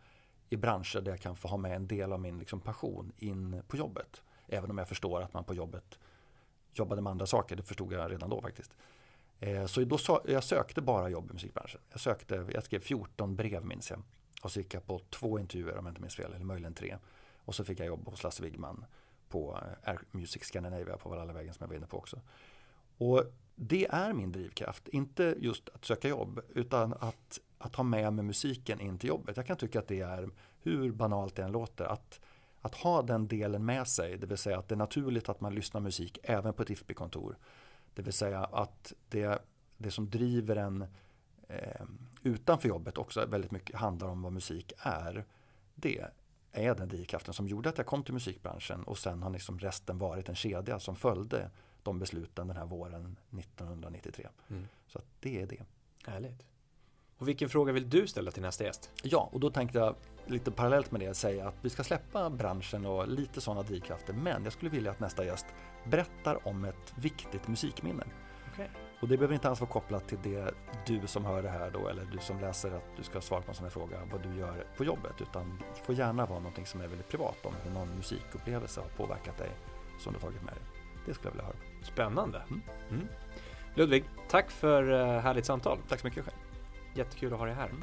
Speaker 2: i branscher där jag kan få ha med en del av min liksom, passion in på jobbet. Även om jag förstår att man på jobbet jobbade med andra saker, det förstod jag redan då faktiskt. Eh, så då så, jag sökte bara jobb i musikbranschen. Jag, sökte, jag skrev 14 brev minns jag. Och så gick jag på två intervjuer om jag inte minns fel, eller möjligen tre. Och så fick jag jobb hos Lasse Wigman på eh, Air Music Scandinavia på Valhallavägen som jag var inne på också. Och det är min drivkraft, inte just att söka jobb utan att, att ha med mig musiken in till jobbet. Jag kan tycka att det är, hur banalt det än låter, att, att ha den delen med sig, det vill säga att det är naturligt att man lyssnar musik även på ett IFPI-kontor. Det vill säga att det, det som driver en eh, utanför jobbet också väldigt mycket handlar om vad musik är. Det är den drivkraften som gjorde att jag kom till musikbranschen och sen har liksom resten varit en kedja som följde de besluten den här våren 1993. Mm. Så det är det.
Speaker 1: Härligt. Och vilken fråga vill du ställa till nästa gäst?
Speaker 2: Ja, och då tänkte jag lite parallellt med det säga att vi ska släppa branschen och lite sådana drivkrafter. Men jag skulle vilja att nästa gäst berättar om ett viktigt musikminne. Okay. Och det behöver inte alls vara kopplat till det du som hör det här då eller du som läser att du ska svara på en sån här fråga vad du gör på jobbet utan det får gärna vara någonting som är väldigt privat om hur någon musikupplevelse har påverkat dig som du tagit med dig. Det skulle jag vilja höra.
Speaker 1: Spännande. Mm. Mm. Ludvig, tack för eh, härligt samtal.
Speaker 2: Tack så mycket själv.
Speaker 1: Jättekul att ha dig här. Mm,